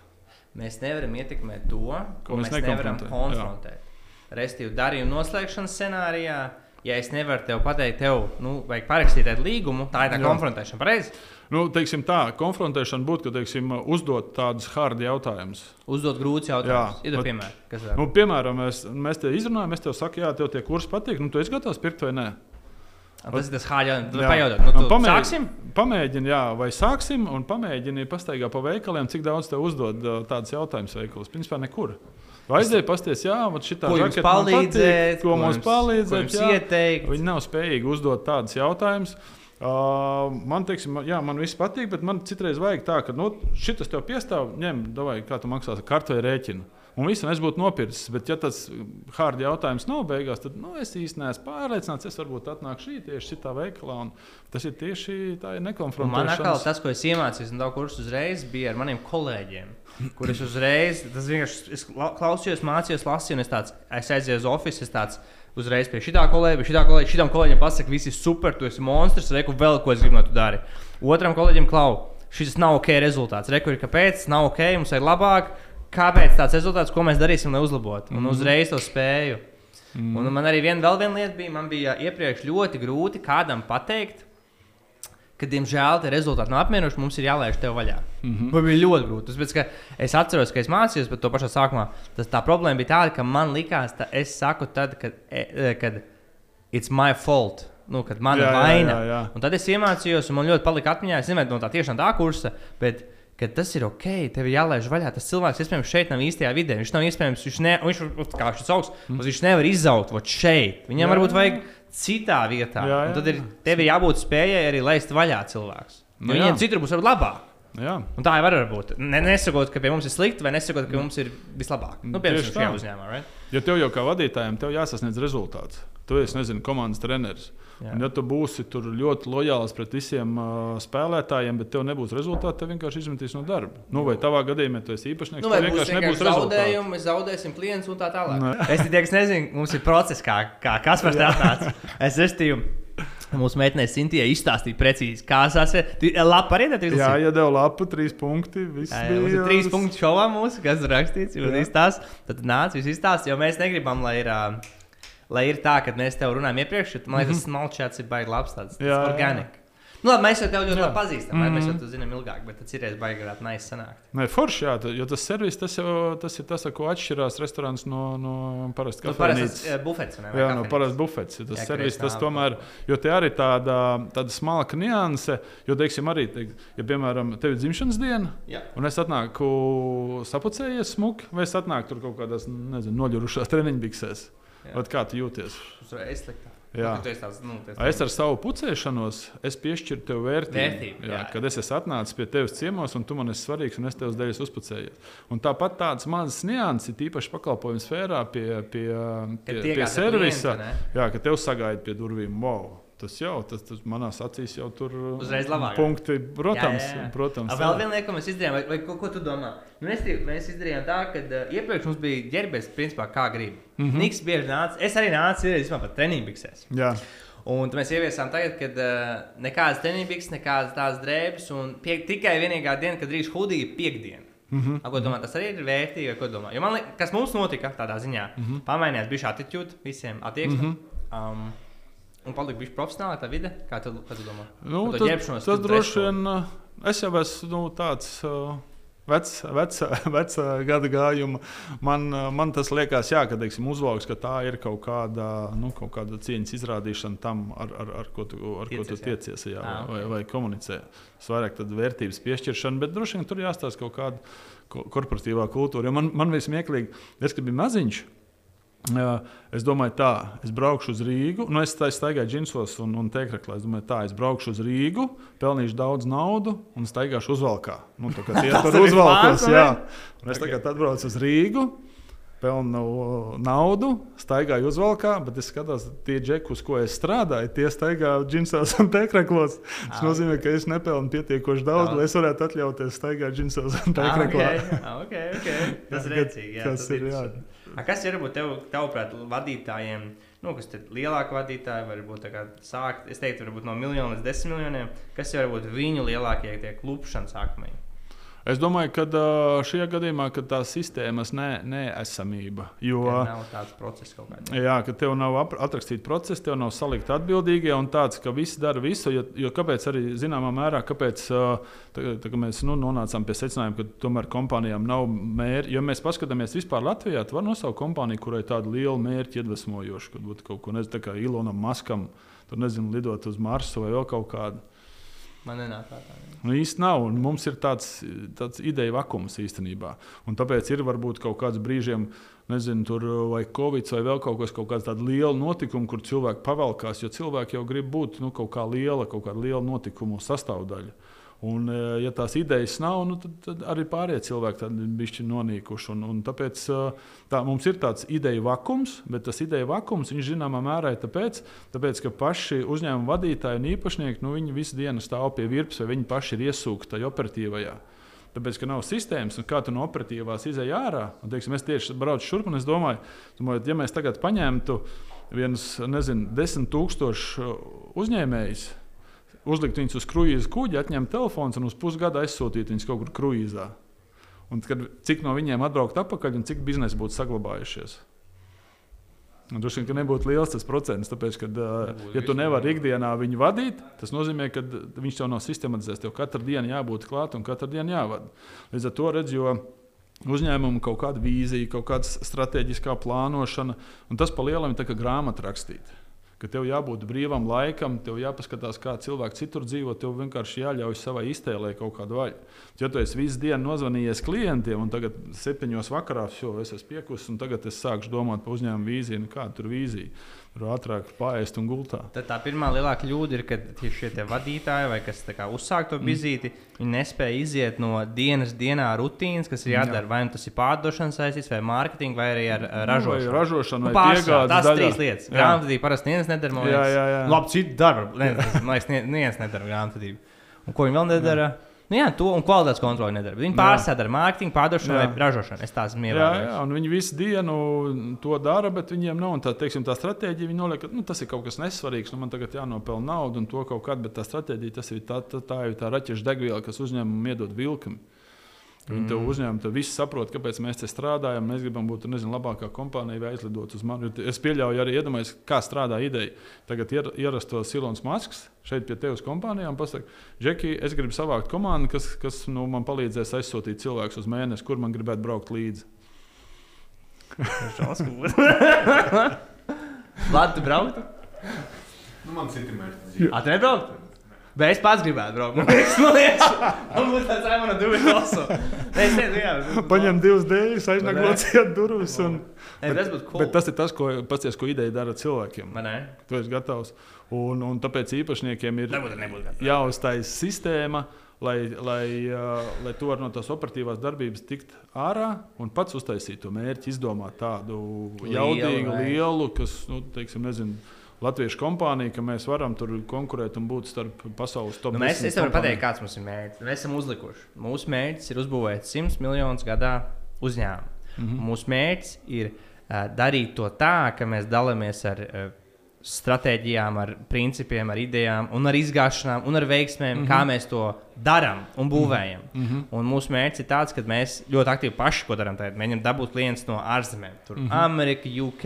Mēs nevaram ietekmēt to, ko, Ko mēs mēs nevaram konfrontēt. Restīvi, darījuma noslēgšanas scenārijā, ja es nevaru tev pateikt, tev nu, vajag parakstīt līgumu, tā ir tā Jā. konfrontēšana. Pareizi? Nu, teiksim tā, konfrontēšana būtu, ka teiksim, uzdot tādus hard jautājumus. Uzdot grūts jautājums. Jā, Ir piemēram. Nu, piemēram, mēs, mēs te izrunājam, es tev saku, jā, tev tie kursi patīk, nu, tu esi gatavs pirkt vai nē. tas ir tas pajautāt, nu, tu pamēģi- sāksim? Pamēģini, jā, vai sāksim, un pamēģini pastaigā pa veikaliem, cik daudz tev uzdod tādas jautājumas veikalos. Principā nekur. Vai aizēji pasties, jā, vat šitā Ko jums palīdzēt? patīk, ko mums Ko palīdzēt, jums jā. ieteikt? Viņi nav spējīgi uzdot tādus jautājumus. Uh, man, teiksim, jā, man viss patīk, bet man citreiz vajag tā, ka nu, šis tev piestāv, ņem, davai, kā tu maksā kartu vai rēķinu. Un viss, un es būtu nopircis. Bet, ja tas hard jautājums nav beigās, tad nu, es īstenībā neesmu pārliecināts. Es varbūt atnākšu šī tieši šitā veikalā. un Tas ir tieši tā, Un Man atkal tas, ko es iemācījos, daudz kursus uzreiz bija ar maniem kolēģiem. Kurus uzreiz, tas vienkārši es kla- klausījos, mācījos, lasīju, un es tāds, es aizēju uz oficiālu, es uzreiz pie šitā kolēģa, pie šitā kolēģa, šitam kolēģim pasaka, viss ir super, tu esi monstrs, reku vēl ko es gribu, lai tu dari. Otram kolēģim klau, šis nav ok rezultāts, reku ir kāpēc, nav ok, mums ir labāk, kāpēc tāds rezultāts, ko mēs darīsim, lai uzlabotu. Un uzreiz to spēju. Mm. Un man arī vien, vēl viena lieta bija, man bija iepriekš ļoti grūti kādam pateikt, ka, diemžēl, tie rezultāti nav apmierinoši, mums ir jālaiž tev vaļā. Mm. -hmm. Man bija ļoti grūti. Tas, pēc, es atceros, ka es mācījos, bet to pašā sākumā tas, tā problēma bija tāda, ka man likās, ka es saku, tad, kad, e, kad it's my fault. Nu, kad man ir Jā, jā, vaina. jā, jā. Un tad es iemācījos, un man ļoti palika atmiņā, es nezinu, no tā tiešām tā kursa. Bet, Kad tas ir ok, tev ir jālaiž vaļā. Tas cilvēks, iespējams, šeit nav īstajā vidē. Viņš nav iespējams, viņš, ne, viņš, kā viņš sauc, mm. viņš nevar izaugt šeit. Viņam Jā, varbūt jā. vajag citā vietā. Jā, jā, Un tad ir jā. tev ir jābūt spējai arī laist vaļā cilvēks. Nu, jā. viņiem citur būs labāk. Jā. Un tā jau var būt. Ne, nesakot, ka pie mums ir slikti, vai nesakot, ka mums ir vislabāk. Nu, piemēram, šajā uzņēmumā. Right? Ja tev jau kā vadītājam, tev jāsasniedz rezultāts. Tu esi, nezinu, komandas treneris. Jā. Un, ja tu būsi tur ļoti lojāls pret visiem uh, spēlētājiem, bet tev nebūs rezultāti, tad vienkārši izmetīs no darba. Nu, vai tavā gadījumā, ja tu esi īpašnieks, Nu, tad vai vienkārši nebūs zaudējumi, mēs zaudēsim klientus un tā tālāk. Nē. Es tikai nezinu, mums ir process, kā, kā kas tā tāds. Es esmu. Mūsu meitenei Sintijai izstāstīja precīzi, kā ir. Labi, arī tā ir. Jā, ja devu lapu, trīs punkti. Viss Jā, jā, bija trīs punkti šovā, mūsu, kas rakstīts. Jā. Izstās, tad nāc, viss izstāsta, jo mēs negribam, lai ir, ā, lai ir tā, ka mēs tev runājam iepriekš. jo Man liekas, tas smalčāts ir baigi labs, tāds Mhm. Organiski. Nu, labi, mēs jau tevi ļoti labi pazīstam, mm mēs jau Mhm. te zinām ilgāk, bet tas ir baigi grāt nais sanākt. Nē, forši, jā, tā- jo tas servis tas jau tas ir tas, ko atšķirās restorāns no, no parasta Nu, parasti kafejnīcas. tas bufets, ne? Jā, no parasta bufets. Tas Jā, servis, tas tomēr, jo te arī tāda, tāda smalka nianse, jo, teiksim, arī, teik, ja, piemēram, tev ir dzimšanas diena, Jā. un es atnāku sapucējies smuki, vai es atnāku tur kaut kādās, nezinu, noļurušās treniņbiksēs. Vat Kā tu jūties? Uzreiz sliktāk. Jā. Nu, tāds, nu, esi Es ar savu pucēšanos es piešķiru tev vērtību. Vērtību, jā, jā. kad es esmu atnācis pie tevis ciemos, un tu man esi svarīgs, un es tev dēļ uzpucējies. Un tāpat tādas mazas nianses, ir īpaši pakalpojumu sfērā, pie, pie, pie, pie servisa. klientu, ne? Jā, ka tev sagaida pie durvīm. Wow. Tas jau, tas, tas manās acīs jau tur Uzreiz labāk. punkti. Protams, Jā, jā, jā. protams. A, Vēl viena lieta, ko mēs izdarījām, vai, vai ko, ko tu domā? Nu, mēs, mēs izdarījām tā, ka uh, iepriekš mums bija ģērbēs, principā, kā grib. Mm. -hmm. Niks bieži nāca, es arī nācu, ir vispār pat treniņbiksēs. Jā, Un mēs ieviesām tagad, kad uh, nekādas treniņbiksēs, nekādas tādas drēbes, un pie, tikai vienīgā diena, kad drīz hudīgi ir piekdiena. Mm. -hmm. A, ko domā, tas arī ir vērtīgi, ko domā? Jo man liekas, kas mums notika tādā ziņā, mm. -hmm. pamainījās bija šī attitūda visiem attieksme. Mm -hmm. um, un palika bija profesionāli tā vide, kā tu, kā tu domā? nu, tas, ģērbšanos, tas droši vien. uh, Es jau esmu nu, tāds. Uh, Vecs, veca, veca gada gājuma. Man, man tas liekas, jā, ka teiksim, uzvalks, ka tā ir kaut kāda, nu, kaut kāda cieņas izrādīšana tam, ar, ar, ar ko tu, ar ko tu Tiecies, jā. tiecies jā, Ā, vai, vai komunicē. Svarīgi tad vērtības piešķiršana, bet droši vien tur jāstāsta kaut kāda ko- korporatīvā kultūra. Jo Man, man bija smieklīgi, es, biju maziņš. Es domāju, tā, es braukšu uz Rīgu. Nu, es staigāju džinsos un, un tēkraklā. Es domāju, tā, es braukšu uz Rīgu, pelnīšu daudz naudas un staigāšu uzvalkā. Nu, tā kā tie tur vai jā. Un es tagad atbraucu uz Rīgu. Pelnu naudu, staigāju uzvalkā, bet es skatos, tie džeki, uz ko es strādāju, tie staigā džinsos un tēkraklos. Tas Ah, nozīmē, ka es nepelnu pietiekoši daudz, Daudz. lai es varētu atļauties staigāt džinsos un Ah, tēkraklā. okay. Ah, okay, okay. Tas Jā, rēcīgi. Jā, tas ir. A, Kas ir varbūt tev, tavuprāt, vadītājiem, nu, kas ir lielāki vadītāji, varbūt sākt, es teiktu, varbūt no miljona līdz desmit miljoniem, kas ir varbūt viņu lielākie tie klupšanas akmeņi? Es domāju, ka šajā gadījumā tā sistēmas ne, neesamība. Jo, Ja nav tāds process kaut kāds. Jā, ka tev nav atrakstīta procesa, tev nav salikta atbildīgie un tāds, ka visi dara visu. Jo, jo kāpēc arī zināmā mērā, kāpēc tā, tā, kā mēs nu, nonācām pie secinājuma, ka tomēr kompānijām nav mērķi. Jo mēs paskatāmies vispār Latvijā, tad var nosaukt kompāniju, kurai tāda liela mērķa iedvesmojoša, kad būtu kaut ko nezinu, kā Ilonam Maskam, tur nezinu, lidot uz Marsu vai vēl kaut kādu. Man nenāk tā. Nu, īsti nav. Mums ir tāds, tāds ideja vakums īstenībā. Un tāpēc ir varbūt kaut kāds brīžiem, nezinu, tur vai Covid vai vēl kaut kas, kaut kāds tāds liels notikums, kur cilvēki pavalkās, jo cilvēki jau grib būt nu, kaut kā liela, kaut kāda liela notikumu sastāvdaļa. Un, eh, ja tās idejas nav, nu, tad, tad arī pārējie cilvēki tādi bišķi nonīkuši. Un, un tāpēc eh, tā, mums ir tāds ideja vakums, bet tas ideja vakums, zināmā mērā ir tāpēc, tāpēc ka paši uzņēmuma vadītāji un īpašnieki, nu, visu dienu stāv pie virpas, vai viņi paši ir iesūkti tajā operatīvajā. Tāpēc, ka nav sistēmas, un kā tu no operatīvās izēj ārā, un, teiksim, es tieši braucu šurp, un es domāju, domāju, ja mēs tagad paņemtu vienus, nezinu, desmit tūkstošu uzņēmējus, uzlikt viņus uz kruīza kuģa, atņemt telefonu un uz pusgadu aizsūtīt viņus kaut kur kruīzā. Un kad, cik no viņiem atbraukt atpakaļ un cik biznesa būtu saglabājušies? Droši vien, ka nebūtu liels tas procents, tāpēc, ka, ja tu nevari ikdienā viņu vadīt, tas nozīmē, ka viņš tev nav sistematizēts. Tev katru dienu jābūt klāt un katru dienu jāvada. Līdz ar to redz, jo uzņēmumu kaut kāda vīzija, kaut kāda strateģiskā plānošana, un tas pa lielam ir kā grāmata rakstīt ka tev jābūt brīvam laikam, tev jāpaskatās, kā cilvēki citur dzīvo. Tev vienkārši jāļauj savai iztēlē kaut kādu vaļu. Ja tu esi visu dienu nozvanījies klientiem, un tagad septiņos vakarā jau es esmu piekusis, un tagad es sāku domāt par uzņēmumu vīziju, nu, kāda tur vīzija tur ātrāk pāriest un gultā. Tad tā pirmā lielākā kļūda ir, ka tieši šie vadītāji vai kas uzsāk to vizīti, mm. viņi nespēja iziet no dienas dienā rutīnas, kas ir jādara. Jā. Vai nu tas ir pārdošanas saistīts, vai mārketinga, vai arī ar nu, ražošanu. Vai ražošanu, nu, piegādes. Tās daļā. trīs lietas. Grāmatvedība parasti neviens nedara. Jā, jā, jā. Labi, citu darbu. Man liekas, neviens nedara grāmatvedību. Un ko viņi vēl nedara? Jā. Nu, jā, to un kvalitātes kontroli nedara. Viņi pārsēž ar mārketingu, pārdošanu vai ražošanu. Es tās mīlu. Jā, jā, un viņi visu dienu to dara, bet viņiem nav tā, teiksim, tā stratēģija. Viņi noliek, ka nu, tas ir kaut kas nesvarīgs, nu, man tagad jānopelna nauda un to kaut kad, bet tā stratēģija tas ir tā, tā, tā, tā, tā raķešu degviela, kas uzņēmumam iedod vilkam. Viņi tev mm. uzņēma, tad viss saprot, kāpēc mēs te strādājam. Mēs gribam būt nezinu, labākā kompānija, vai aizlidot uz mani. Es pieļauju arī iedomājos, kā strādā ideja. Tagad ir ierastos Silons Masks šeit pie tevis kompānijā un pasakā, Džeki, es gribu savākt komandu, kas, kas nu, man palīdzēs aizsūtīt cilvēkus uz mēnesi, kur man gribētu braukt līdzi. Labi, tu brauktu? Nu, man citi mērķi. Ā, tu nebrauktu? Bet es pats gribētu braukt. Man liekas, man tāds - man ir divi Es nezinu, Paņem divas dēļas, aiznāk locīt durvis. Un... Bet, tas būtu cool. Bet tas ir tas, ko, pasties, ko ideja dara cilvēkiem. Ne? Tu esi gatavs. Un, un tāpēc īpašniekiem ir jāuztais sistēma. Lai, lai, uh, lai tu vari no tās operatīvās darbības tikt ārā un pats uztaisīt to mērķi, izdomāt tādu jaudīgu, lielu, kas, nu, teiksim, nezinu, latviešu kompānija, ka mēs varam tur konkurēt un būt starp pasaules top 10. Nu, mēs es varu pateikt, kāds mums ir mērķis. Mēs esam uzlikuši. Mūsu mērķis ir uzbūvēt 100 miljonus gadā uzņēmumu. Mm -hmm. Mūsu mērķis ir uh, darīt to tā, ka mēs dalāmies ar uh, stratēģijām, ar principiem, ar idejām, un ar izgāšanām un ar veiksmēm, mm -hmm. kā mēs to darām un būvējam. Mm -hmm. Un mūsu mērķis ir tāds, ka mēs ļoti aktīvi paši ko darām. Mēģinām dabūt klientus no ārzemēm, tur mm -hmm. Amerika, UK.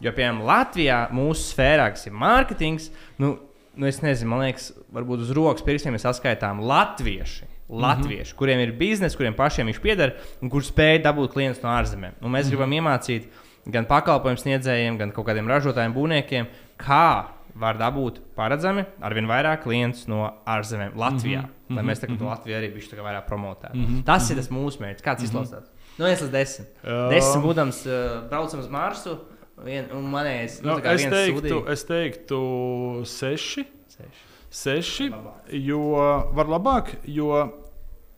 Jo, piemēram, Latvijā mūsu sfērā, kas ir mārketings, nu, nu es nezinu, man liekas, varbūt uz rokas pirkstiem ir saskaitām latvieši. Latvieši, mm -hmm. kuriem ir biznesa, kuriem pašiem viņš pieder un kuriem spēj dabūt klientus no ārzemēm. Un mēs mm -hmm. gribam iemācīt gan pakalpojumu sniedzējiem, gan kaut kādiem ražotājiem, būvniekiem, kā var dabūt paredzami ar vien vairāk klientus no ārzemēm Latvijā. Mm -hmm. Lai mēs tagad mm -hmm. Latviju arī bijām vairāk promotēti. Mm -hmm. Tas ir tas mūsu mērķis. Kāds mm -hmm. izklausās? No 1 līdz 10. Uh, 10 būdams uh, braucam uz Marsu. Vien, manējais, nu, nu, es, teiktu, sudī. es teiktu, seši. Seši. seši jo var labāk, jo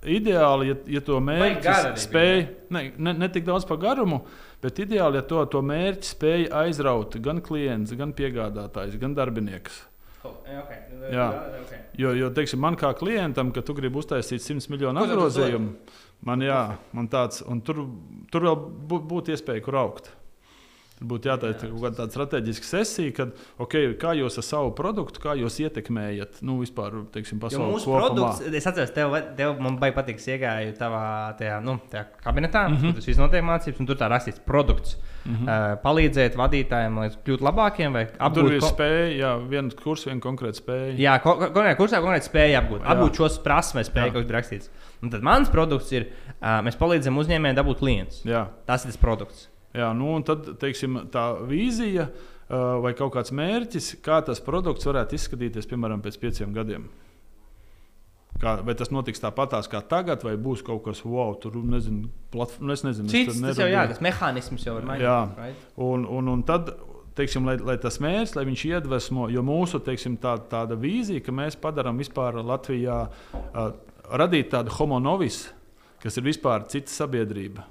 ideāli, ja, ja to mērķi spēj, ne, ne, ne tik daudz par garumu, bet ideāli, ja to, to mērķi spēj aizraut gan klients, gan piegādātājs, gan darbinieks. Oh, okay. Jā, okay. jo, jo teiksim, man kā klientam, ka tu gribi uztaisīt 100 miljonu apgrozījumu, man, jā, man tāds, un tur, tur vēl būtu iespēja, kur augt. Tur būtu jātaisa kaut kāda tāda strateģiska sesija, kad, okay, kā jūs ar savu produktu, kā jūs ietekmējat, nu, vispār, teiksim, pasauli. Mūsu kopumā. produkts, es atceros, tev, tev man baigi patīk, iegāju tavā tajā, nu, tajā kabinetā, mm -hmm. kur tas viss notiek mācības, un tur tā rakstīts produkts. Mm -hmm. uh, palīdzēt vadītājiem, lai kļūtu labākiem, vai apgūt to spēju, jā, viena kursa, viena konkrēta spēja. Jā, ko, konkrēta kursā konkrēta spēja apgūt, jā. apgūt šos prasmes, spēju, kas ir rakstīts. Un tad mans produkts ir, uh, mēs palīdzam uzņēmējiem dabūt klientus. Jā. Tas ir tas produkts. Jā, nu, un tad teiksim, tā vīzija vai kaut kāds mērķis, kā tas produkts varētu izskatīties piemēram pēc pieciem gadiem. Kā, vai tas notiks tāpatās kā tagad, vai būs kaut kas wow, tur nezinu, platform, nu, es nezinu. Cits, tas jau jā, tas mehānisms jau ir mainījies. Jā, right? un, un, un tad, teiksim, lai, lai tas mērķis, lai viņš iedvesmo, jo mūsu teiksim, tā, tāda vīzija, ka mēs padarām vispār Latvijā, uh, radīt tādu homo novis, kas ir vispār cita sabiedrība,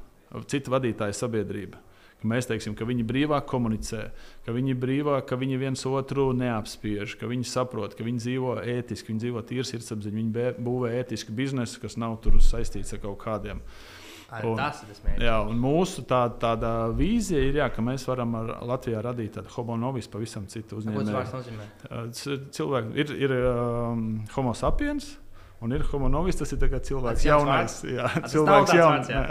cita vadītāja sabiedrība ka mēs teiksim, ka viņi brīvāk komunicē, ka viņi brīvāk, ka viņi viens otru neapspiež, ka viņi saprot, ka viņi dzīvo ētiski, viņi dzīvo tīri sirdsapziņā, viņi būvē ētisku biznesu, kas nav saistīts ar kaut kādiem. Un, tas ir tas mērķis. Jā, un mūsu tā, tāda vīzija ir, jā, ka mēs varam Latvijā radīt tādu homo novis, pavisam citu uzņēmumu. Cilvēki ir, ir um, homo sapiens, Un ir homonovis, tas ir kā cilvēks jaunais. Jā, nav cilvēks vārds, jā.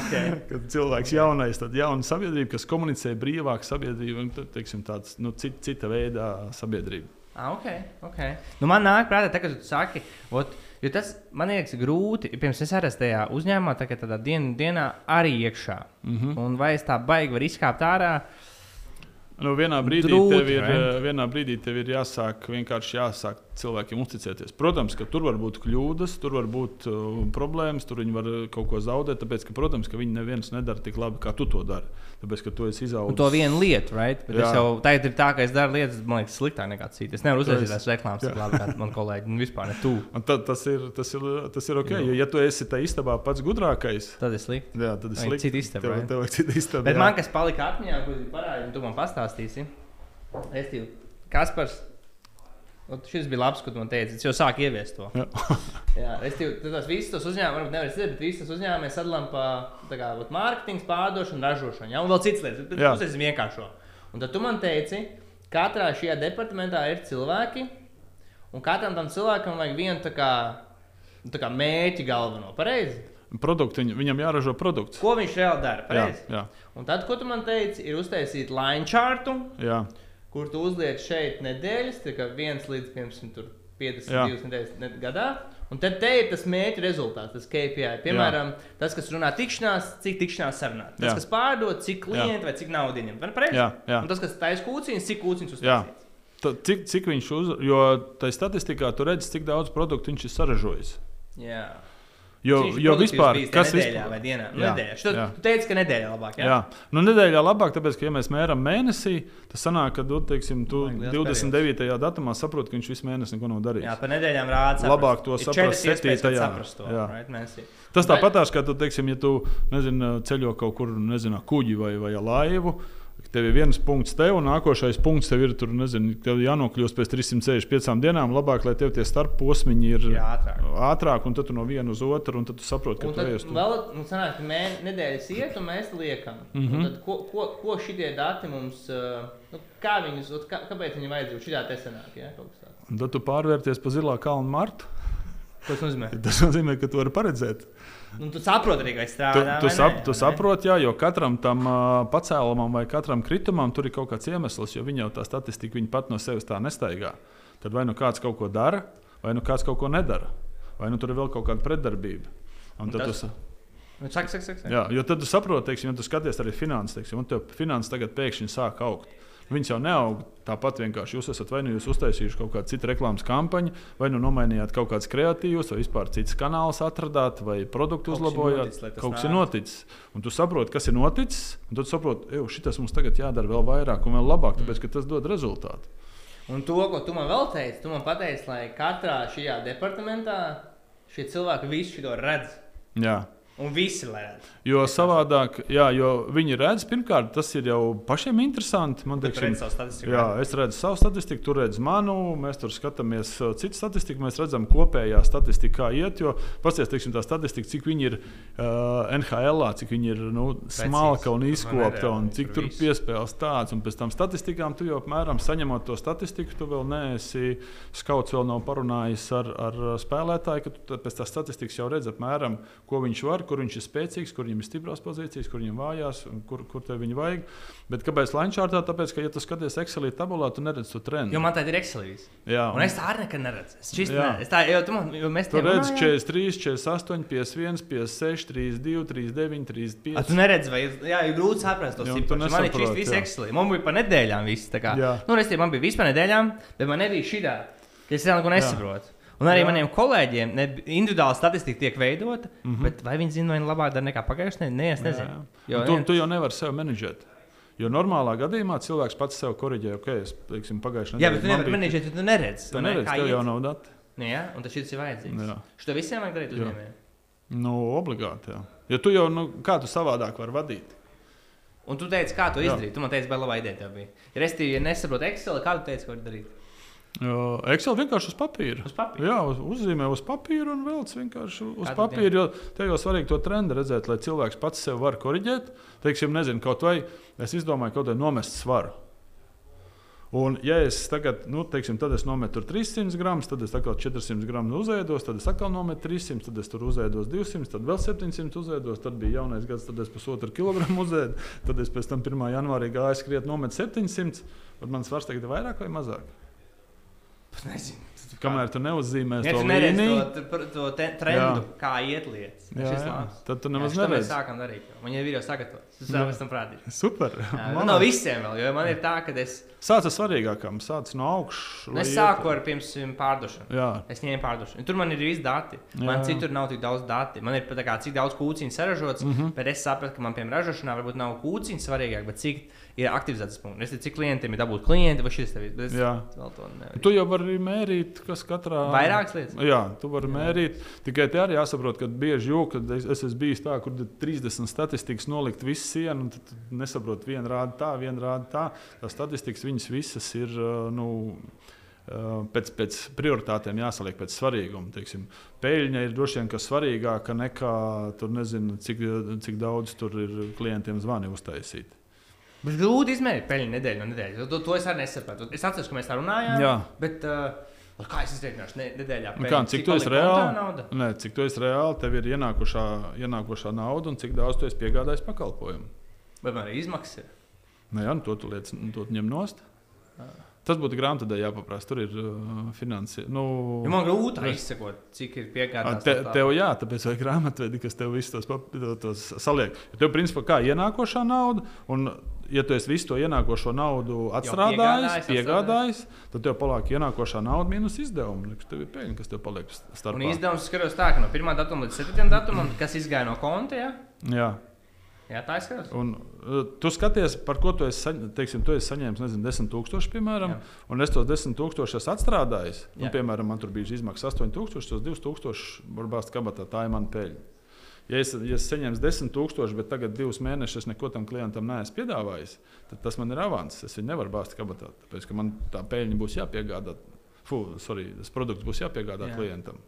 Okay. Kad cilvēks jaunais, tad jauna sabiedrība, kas komunicē brīvāk sabiedrība, un teiksim, tāds nu, cita, cita veida sabiedrība. Ah, ok, ok. Nu, man nāk prātā, tā, ka tu saki, ot, jo tas man liekas grūti. Pirms es arī tajā uzņēmumā, tā, tādā dien, dienā arī iekšā. Mm. -hmm. Un vai es tā baigi varu izkāpt ārā? Nu, vienā, brīdī Drūti, tev ir, vai? eh, vienā brīdī tev ir jāsāk vienkārši jāsāk cilvēkiem uzticēties. Protams, ka tur var būt kļūdas, tur var būt uh, problēmas, tur viņi var kaut ko zaudēt. Tāpēc, ka, protams, ka viņi neviens nedara tik labi, kā tu to dari. Tāpēc, ka tu esi izaudzis. to vienu lietu, right? Bet es Jā. jau tagad ir tā, ka es daru lietas, man liekas, sliktāk nekā citi. Es nevaru uztaisīt tās reklāmas, Jā. labi kā man kolēģi. Un vispār ne tu. Un tad, tas, ir, tas, ir, tas ir ok. Jo, ja tu esi tajā istabā pats gudrākais, Tad es slikti. jā, tad Vajag slikti. citu istabu, Tev, right? tev vajag citu istabu. Bet jā. man kas palika atmiņā, ko tu parādīji, tu man pastāstīsi. Es tev, Kaspars, ot, šis bija labs, tu man teici. Es jau sāku ieviest to. Jā. Jā, es tev, tu tos visus tos uzņēmumus, varbūt nevar izdarīt, bet visus tos uzņēmumus mēs sadalām pa kā ot, mārketingu, pārdošanu, ražošanu, ja? un vēl citas lietas. Bet Jā. tas ir vienkāršo. Un tad tu man teici, katrā šajā departamentā ir cilvēki, un katram tam cilvēkam vajag vienu tā kā, tā kā mēķi galveno. Pareizi? Produktu, viņ- viņam jāražo produkts. Ko viņš reāli dara? Jā, Pareizi. jā, Un tad, ko tu man teici, ir uztaisīt line chartu, jā. Kur tu uzliec šeit nedēļas, tā kā viens līdz piemēram, tur 52 nedēļas ne- gadā. Un tad te ir tas mērķa rezultāts, tas KPI. Piemēram, Jā. tas, kas runā tikšanās, cik tikšanās sarunā. Tas, Jā. kas pārdod, cik klienti vai cik naudu pareizi? Jā, jā. Un tas, kas taisa kūciņus, cik kūciņus Jā. uztaisīs. Ta, cik, cik viņš uz... Jo tajā statistikā tu redzi, cik daudz produktu viņš ir saražojis. Jā. Jo, viņš jo vispār, kas nedēļā vispār, vai dienā? Jā, nedēļā. Šito, jā. tu teici, ka nedēļā labāk. Jā. Jā, nu nedēļā labāk, tāpēc, ka, ja mēs mēram mēnesī, tad sanāk, ka tu, teiksim, tu Vajag liels 29. datumā saproti, ka viņš visu mēnesi neko nav darījis. Jā, pa nedēļām rāda. Labāk to saprast septītajā. Saprast to, Jā. right. Tas tāpatās, kā tu, teiksim, ja tu nezinu, ceļo kaut kur, nezinu, kuģi vai, vai laivu. Tev ir viens punkts, tev, un nākošais punkts tev ir tur, nezinu, tev jānokļūst pēc 365 dienām. Labāk, lai tev tie starposmiņi ir Jā, ātrāk. ātrāk, un tad tu no viena uz otru, un tad tu saproti, ka Un tu uz to. vēl nu, sanāk, mē, nedēļas iet, un mēs liekam. Mm Mhm. -hmm. tad, ko, ko, ko šitie dati mums, nu, kā viņus, kā, kāpēc viņi vajadzētu šitā te sanāk, ja? kaut kas tāds. Un tad tu pārvērties pa zilā kalna martu. Tas nozīmē? Tas nozīmē, ka tu vari paredzēt. Nu, tu saproti arī, ka es Tu, strādāju. tu, sap, tu saproti, jā, jo katram tam uh, pacēlumam vai katram kritumam tur ir kaut kāds iemesls, jo viņi jau tā statistika viņi pat no sevis tā nestaigā. Tad vai nu kāds kaut ko dara, vai nu kāds kaut ko nedara, vai nu tur ir vēl kaut kāda pretdarbība. Un Un tas- tu, sa- saka, saka, saka. jā, jo tad tu saproti, teiksim, ja tu skaties arī finanses, teiksim, un tev finanses tagad pēkšņi sāk augt. Viņas jau neaug tāpat vienkārši. Jūs esat vai nu jūs uztaisījuši kaut kādu citu reklāmas kampaņu, vai nu nomainījāt kaut kādus kreatīvus, vai vispār citus kanālus atradāt, vai produktu Kaut uzlabojāt. noticis, Kaut kas ir noticis. Un tu saproti, kas ir noticis, un tad saproti, ka šis mums tagad jādara vēl vairāk un vēl labāk, tāpēc ka tas dod rezultātu. Un to, ko tu man vēl teici, tu man pateici, lai katrā šajā departamentā šie cilvēki visu šo redz. Jā. Un visi redz. Jo savādāk, jā, jo viņi redz, pirmkārt, tas ir jau pašiem interesanti. Man Tu teiksim, redz savu statistiku. Jā, es redzu savu statistiku, tu redzi manu, mēs tur skatāmies uh, citu statistiku, mēs redzam kopējā statistikā iet, jo pasies, teiksim, tā statistika, cik viņi ir uh, NHL, cik viņi ir nu, smalka un izkopta un cik tur piespēles tāds. Un pēc tam statistikām tu jau apmēram saņemot to statistiku, tu vēl neesi skauts, vēl nav parunājis ar, ar spēlētāju, ka tu pēc tā statistikas jau redzi apmēram, ko viņš var, kur viņš ir spēcīgs, kur viņam ir stiprās pozīcijas, kur viņam vājās, un kur, kur tev viņa vajag. Bet kāpēc Lančārtā? Tāpēc, ka, ja tu skaties Excelī tabulā, tu neredzi to trendu. Jo man tā ir Excelīs. Jā, Un es tā arī nekad neredzu. Es čist, Jā. ne, es tā, jo tu man, jo mēs Tu te redzi runājām. 43, 48, 51, 56, 32, 39, 35. A, tu neredzi, vai jā, ir grūti saprast to Jā, un tu situāciju. Man ir nesaproti, viss jā. Excelī. Man bija pa nedēļām viss. Jā. Nu, restīvi, man bija viss pa nedēļām, bet man nebija šī tā, es neko nesaprotu. Un arī Jā. maniem kolēģiem ne, individuāli statistika tiek veidota, mm. -hmm. bet vai viņi zina, vai viņi labāk dara nekā pagājušajā nedēļā? Nē, es nezinu. Jo, Jo, tu, vien- tu jau nevari sevi menedžēt. Jo normālā gadījumā cilvēks pats sev korģē, ok, es teiksim, pagājušajā Jā, bet tu nevari menedžēt, jo tu neredzi. Tu neredzi, tev jau nav dati. Nu, jā, un tas ir vajadzīgs. Jā. Šo visiem vajag darīt Jā. uzņēmējiem. Nu, obligāti. Jā. Jo tu jau, nu, kā tu savādāk vari vadīt? Un tu teici, kā to Jā. izdarīt. Tu man teici, vai laba ideja tev bija. Ja es ja nesaprotu Excel, kā tu teici, ko var darīt? Excel vienkārši uz papīra. Uz papīra. Jā, uz, uzzīmē uz papīra un vēl vienkārši uz Katru papīra. Jo te jau svarīgi to trendu redzēt, lai cilvēks pats sev var korģēt. Teiksim, nezinu, kaut vai es izdomāju kaut kādu nomest svaru. Un, ja es tagad, nu, teiksim, tad es nometu tur 300 gramus, tad es atkal 400 gramus uzēdos, tad es atkal nometu 300, tad es tur uzēdos 200, tad vēl 700 uzēdos, tad bija jaunais gads, tad es pusotru kilogramu uzēdu, tad es pēc tam 1. janvārī gāju skriet, nometu 700, tad man svars tagad ir vairāk vai mazāk. Nezinu. Kamēr tu neuzzīmēsi Ja to līniju, to, to, to trendu, Jā. kā iet lietas, jā, jā, tad tu nemaz šito mēs sākam darīt. Man jau ir jau sagatavots. Tas Jā. jau tam prātīgi. Super. Jā, Man nu, no visiem vēl, jo man ir tā, ka es, Sāc ar svarīgākām, sāc no augšas. nu, es sāku ar pirms pārdošanu. Jā, Es ņēmu pārdošanu. Tur man ir visi dati. Man Jā. citur nav tik daudz datu. Man ir pat tā kā, cik daudz kūciņu saražots, mm. -hmm. bet es sapratu, ka man, piemēram, ražošanā varbūt nav kūciņas svarīgāk, bet cik ir aktivizētas punkts. Es nezinu, cik klientiem ir dabūt klienti vai šis tevis. Bet es Jā. vēl to nevaru. tu jau vari mērīt, kas katrā. Vairākas lietas. Jā, tu vari mērīt. Tikai te arī jāsaprot, ka bieži jau, kad es, es esmu bijis tā, kur ir 30 statistikas nolikt visu sienu, un tad tu nesaproti, viena rāda tā, viena rāda tā. Tās statistikas viņas visas ir. Nu, Pēc, pēc prioritātēm jāsaliek pēc svarīguma. Teiksim, peļņa ir droši vien svarīgāka nekā tur nezinu, cik, cik daudz tur ir klientiem zvani uztaisīt. Bet grūti izmērīt peļņu nedēļu no nedēļas. To, to es arī nesapratu. Es atceros, ka mēs tā runājām. Jā. Bet uh, kā es izreikināšu ne, nedēļā? Nu peļņu? Kā, cik tu esi reāli? nauda? Nē, cik tu esi reāli, tev ir ienākušā, ienākušā nauda un cik daudz tu esi piegādājis pakalpojumu. Vai man arī izmaksas ir? Nē, jā, nu, to tu liec, to tu ņem nost. Tas būtu grāmatā jāpaprasa. Tur ir uh, finansi. Nu, Jo man grūti izsekot, cik ir piegādāts. Te, tev jā, tāpēc vajag grāmatvedi, kas tev visus tos, tos saliek. Jo Tev, principā, kā ienākošā nauda, un, ja tu esi visu to ienākošo naudu atstrādājis, piegādājis, tad tev paliek ienākošā nauda mīnus izdevumi. Tev ir peļņa, kas tev paliek Un starpā. izdevums skatos tā, ka no 1. datuma līdz 7. datumam, kas izgāja no konta, jā, Jā. jā tā izskatās. Un, uh, tu skaties, par ko tu esi, saņ, teiksim, tu esi saņēmis nezinu, 10,000, piemēram, Jā. un es tos 10,000 esmu atstrādājis. Nu, piemēram, man tur bija izmaksas 8,000, tos 2,000 var bāzt kabatā. Tā ir mana peļņa. Ja es, ja es saņēmu 10,000, bet tagad divus mēnešus neko tam klientam neesmu piedāvājis, tad tas man ir avans. Es viņu nevaru bāzt kabatā, tāpēc ka man tā peļņa būs jāpiegādā. Fū, sorry, tas produkts būs jāpiegādā Jā. Klientam.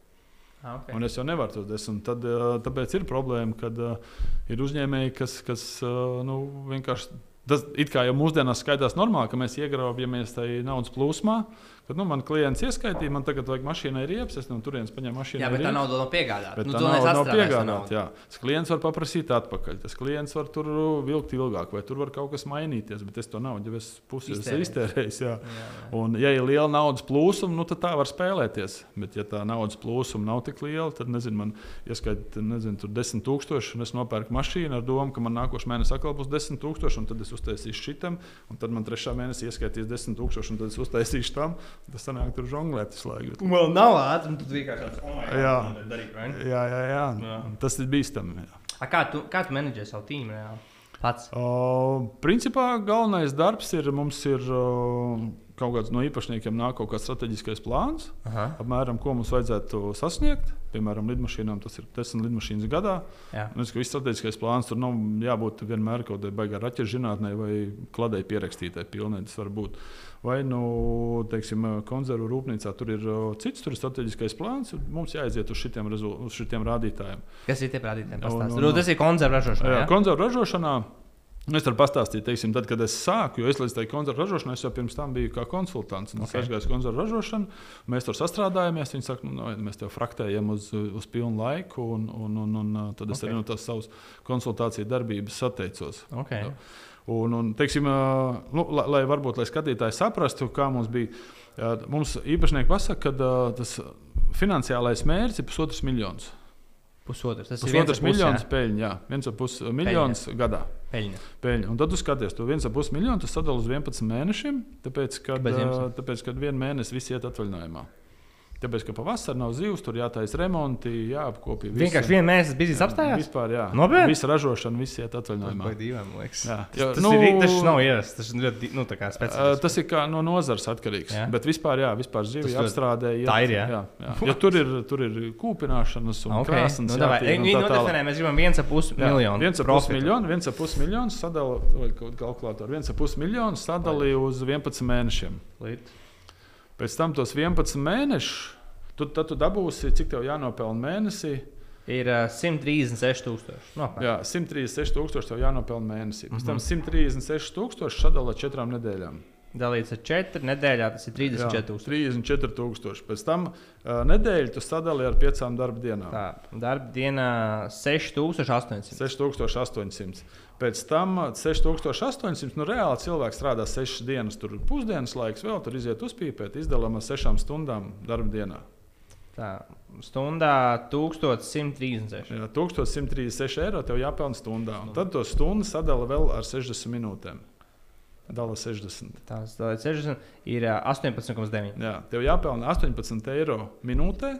Ah, okay. Un es jau nevaru tos desmit. Tad, ā, tāpēc ir problēma, kad uh, ir uzņēmēji, kas, kas uh, nu, vienkārši. Tas it kā jau mūsdienās skaitās normāli, ka mēs iegraužamies tajā naudas plūsmā. Kad nu, man klients ieskaitīja, man tagad vajag mašīnai riepas, es no turienes paņēmu mašīnu. Jā, bet tā nauda nav piegādāta. Bet Nu, tā to nav, piegādāta. nauda. jā. Tas klients var paprasīt atpakaļ. Tas klients var tur vilkt ilgāk, vai tur var kaut kas mainīties. Bet es to naudu jau esmu pusi iztērējis. Jā. Jā, jā. Un, ja ir liela naudas plūsma, nu, tad tā var spēlēties. Bet, ja tā naudas plūsma nav tik liela, tad, nezinu, man ieskaita nezinu, tur 10,000, un es nopērku mašīnu ar domu, ka man nākošais mēnesis atkal būs 10,000, un tad es uztaisīšu šitam, un tad man trešā mēnesī ieskaitīs 10,000, un tad es uztaisīšu tam. Tas sanāk tur žonglēt visu laiku. Un vēl nav ātri, un tu vienkārši tāds - oh, Jā. darīt, vai ne? Jā, jā, jā. Jā. Tas ir bīstami. jā. A, Kā tu, kā tu menedžē savu tīmu reāli? Pats. O, principā galvenais darbs ir mums ir o, kaut kāds no īpašniekiem nāk kaut kāds strateģiskais plāns. Aha. apmēram, ko mums vajadzētu sasniegt. Piemēram, lidmašīnām tas ir 10 lidmašīnas gadā. Jā. Es domāju, ka viss strateģiskais plāns tur nav jābūt vienmēr kaut kādai baigā raķešu zinātnē vai kladai pierakstītai. Pilnīgi tas var būt. Vai nu, teiksim, konzervu rūpnīcā tur ir cits, tur ir strateģiskais plāns. un Mums jāaiziet uz šitiem, rezul- uz šitiem rādītājiem. Kas ir tie rādītāji? No, Pastāsti. no, Nu, no. Tas ir koncertu ražošana. Jā, jā? konzervu ražošanā. nu, Es varu pastāstīt, teiksim, tad, kad es sāku, jo es līdz tai konzervu ražošanai, jau pirms tam biju kā konsultants. Okay. Es Ok. aizgāju uz konzervu ražošanu, mēs tur sastrādājāmies. Viņi saka, nu, no, mēs tev fraktējam uz, uz pilnu laiku, un, un, un, un tad es Ok. okay. arī no tās savas konsultāciju darbības atteicos. Okay. Jā. Un, un, teiksim, nu, lai, lai varbūt lai skatītāji saprastu, kā mums bija. Mums īpašnieki pasaka, ka tas finansiālais mērķis ir pusotrs miljons. Pusotrs. Tas ir Pusotrs viens miljons peļņa, jā, viens ar pus miljons gadā. Peļņa. Peļņa. Un tad tu skaties, to viens ar pus miljonu tu sadali uz 11 mēnešiem, tāpēc, kad, Kāpēc ā, 11? tāpēc, kad vienu mēnesi visi iet atvaļinājumā. Tāpēc, ka pavasarī nav zivs, tur jātaisa remonti, jāapkopja. visi- Vienkārši vienā mēnesī bija apstājās. Vispār, jā. Nopietni? Visa ražošana, visi iet atvaļinājumā. Vai dīvaini, liekas. Jā. Tas, Jo, tas, nu, ir, tas nav ierasts. Tas ir ļoti nu, tā kā specifisks. tas ir kā no nozares atkarīgs. Jā. Jā. Bet vispār, jā, vispār Tas zivju apstrādē. iet- tā ir, jā? jā, jā. Jo tur ir, tur ir kūpināšanas un Okay. krāsnes. Nu, davai. jātīra un tā tālāk. nodefinē, mēs gribam viens ap pus Jā, miljonu. viens ar pus miljonu, viens ar pus miljonu sadala, vai kaut kā kalkulātoru, viens ar pus miljonu sadalīja uz 11 mēnešiem. Līt. Pēc tam tos 11 mēnešus, tu, tad tu dabūsi, cik tev jānopelna mēnesī. Ir uh, 136 tūkstoši. No, Jā, 136 tūkstoši tev jānopelna mēnesī. Pēc tam Mhm. 136 tūkstoši sadala četrām nedēļām. Dalīts ar 4 nedēļā, tas ir 34. 34,000. Pēc tam uh, nedēļu tu sadali ar piecām darba dienām. Tā, darba dienā 6800. 6800. Pēc tam uh, 6800. Nu, reāli cilvēks strādā 6 dienas, tur pusdienas laiks, vēl tur iziet uzpīpēt, izdalām ar 6 stundām darba dienā. Tā, stundā 1136. Jā, 1136 eiro tev jāpelnā stundā. Un tad to stundu sadala vēl ar 60 minūtēm. Dala 60. Tās dalīts 60 ir ā, 18,9. Jā, tev jāpelnā 18 eiro minūtē.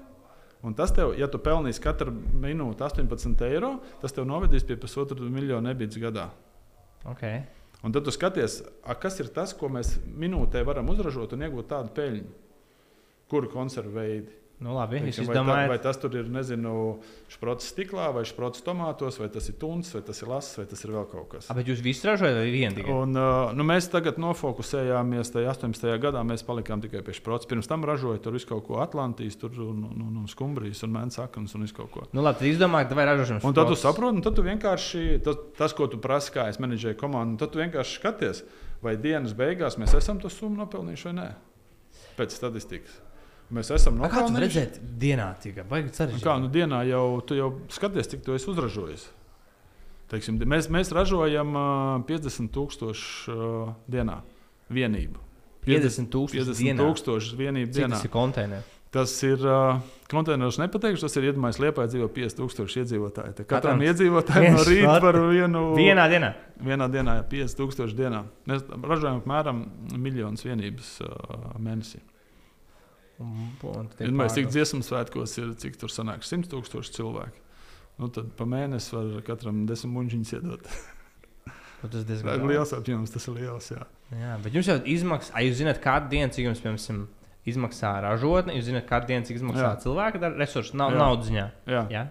Un tas tev, ja tu pelnīsi katru minūti 18 eiro, tas tev novedīs pie pusotra miljona nebīdz gadā. Okay. Un tad tu skaties, a, kas ir tas, ko mēs minūtē varam uzražot un iegūt tādu peļņu. Kuru konservu veidu? Nu, labi, Teiksim, vai, tā, izdomājat, vai tas tur ir, šprots stiklā, vai šprots tomātos, vai tas ir tuns, vai tas ir lasis, vai tas ir vēl kaut kas. A, bet jūs visu ražojat vai vienu tikai? Un, uh, nu, mēs tagad nofokusējāmies tajā 18. gadā. Mēs palikām tikai pie šprots. Pirms tam ražoja tur visu kaut ko Atlantijas, tur, un, un, un, un skumbrijas, un mēnesis saknes un visu kaut ko. Nu, labi, tad izdomājiet, vai ražošanas Un tad tu saproti, un tad tu vienkārši tas, tas ko tu prasi, kā es menedžēju komandu, tad tu vienkārši skaties, vai dienas beigās mēs esam to summu nopelnījuši vai nē. Pēc statistikas. Mēs esam A, Kā tu nopelnījuši. redzēt, dienā tikai baigi sarežģīti. Kā nu dienā jau tu jau skaties, cik tu esi uzražojis. Teiksim, mēs, mēs ražojam uh, 50,000 uh, dienā vienību. 50 tūkstoši 50 vienību Cik dienā. tas ir konteineri? Tas ir uh, konteineris, nepateikšu, tas ir iedomājies Lietuvā dzīvo 5000 iedzīvotāji. Tad Katram Katram iedzīvotājam no rīta par vienu Vienā dienā. vienā dienā ir 5000 dienā. Mēs ražojam apmēram miljonus vienības uh, mēnesī. Un, un tad ir Vienmēr cik dziesmu svētkos ir, cik tur sanāk 100 tūkstoši cilvēku. Nu, tad pa mēnesi var katram desmit muļķiņus iedot. Nu, Tas diezgan ir liels apjoms, tas ir liels. Jā. Jā, bet jums jau izmaksā, jūs zināt, kādu dienu, cik jums, piemēram, izmaksā ražotne, jūs zināt, kādu dienu, cik izmaksā Jā. cilvēka dar- resursi, nav naudas ziņā. Jā, Jā?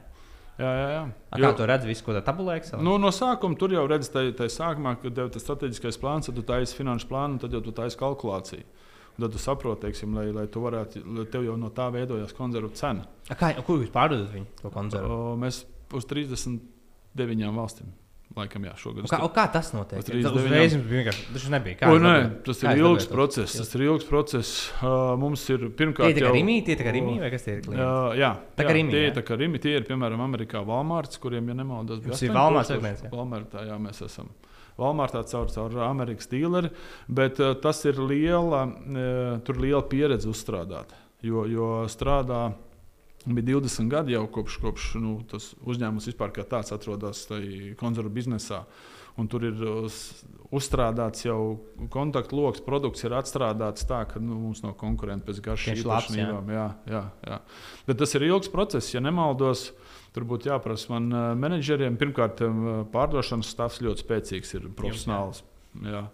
jā, jā. jā. A, Kā to redz, visu, ko tā tabulē? Excel? Nu, no sākuma tur jau redz, tā ir sākumā, kad tev ir tas strateģiskais plāns, tad tu taisi finanšu plānu, tad jau tu taisi kalkulāciju. Un tad tu saproti, teiksim, lai, lai tu varētu, lai tev jau no tā veidojas konservu cena. A, Kā, kur jūs pārdodat viņu to koncertu? O, Mēs uz 39 valstīm laikam, jā, šogad. Kā, kā tas notiek? Tas 39. uzreiz jums bija vienkārši. Tas nebija. Kā O, nē, tas Kā ir jūs ilgs process. Tas ir ilgs process. Uh, mums ir Tie pirmkārt ir kā jau- rīmī, tie ir kā rīmī, vai kas tie ir? klienti? Uh, jā, Tā kā jā, Rimi, tie ir tā kā Rimi. Tie ir piemēram Amerikā Walmarts, kuriem, ja nemaldos, bija Jums ir 8000. Walmarts segments, jā? Walmartā, jā, mēs esam. Walmartā caur, caur Amerikas dīleri, bet uh, tas ir liela, uh, tur liela pieredze uzstrādāt. Jo, jo strādā bija 20 gadi jau kopš, kopš nu, tas uzņēmums vispār kā tāds atrodas konservu biznesā. Un tur ir uh, s- uzstrādāts jau kontaktloks, produkts ir atstrādāts tā, ka nu, mums nav konkurenti pēc garšas labs, jā. īpašībām. Jā, jā, jā. Bet tas ir ilgs process, ja nemaldos. Tur būtu jāprasa man uh, menedžeriem. Pirmkārt, um, pārdošanas stāvs ļoti spēcīgs, ir profesionāls. Jā.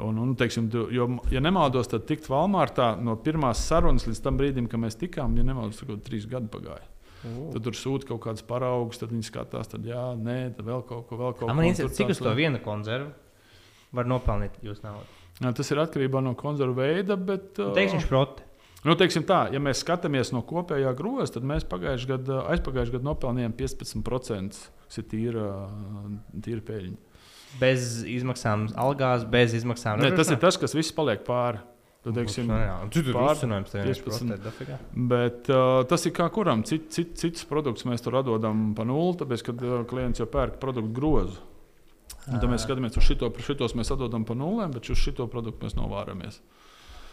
Un, un, teiksim, tu- jo, ja nemaldos, tad tikt Valmārtā no pirmās sarunas līdz tam brīdim, kad mēs tikām, ja nemaldos, tad trīs gadi pagāja. U. Tad tur sūta kaut kādas paraugus, tad viņi skatās, tad jā, nē, tad vēl kaut ko, vēl kaut A, ko. Man tur cik uz to vienu konservu var nopelnīt jūs naudu. Jā, Tas ir atkarībā no konservu veida, bet. uh, Teiksim, šproti. Nu, teiksim tā, ja mēs skatāmies no kopējā groza, tad mēs pagājušajā gadā, aizpagājušajā gadā nopelnījām 15%. Tas ir tīra, tīra peļņa. Bez izmaksām algās, bez izmaksām. Ne, tas ir tas, kas viss paliek pāri. Tad, teiksim, jā, un Tur ir pār uzcinājums, tev 15. ir dafigā. Bet uh, tas ir kā kuram. Cit, cit, cits produkts mēs tur atdodam pa nulli, tāpēc, ka uh, klients jau pērk produktu grozu. Un tad mēs skatāmies uz šito, šitos mēs atdodam pa nulēm, bet uz šito produktu mēs novāramies.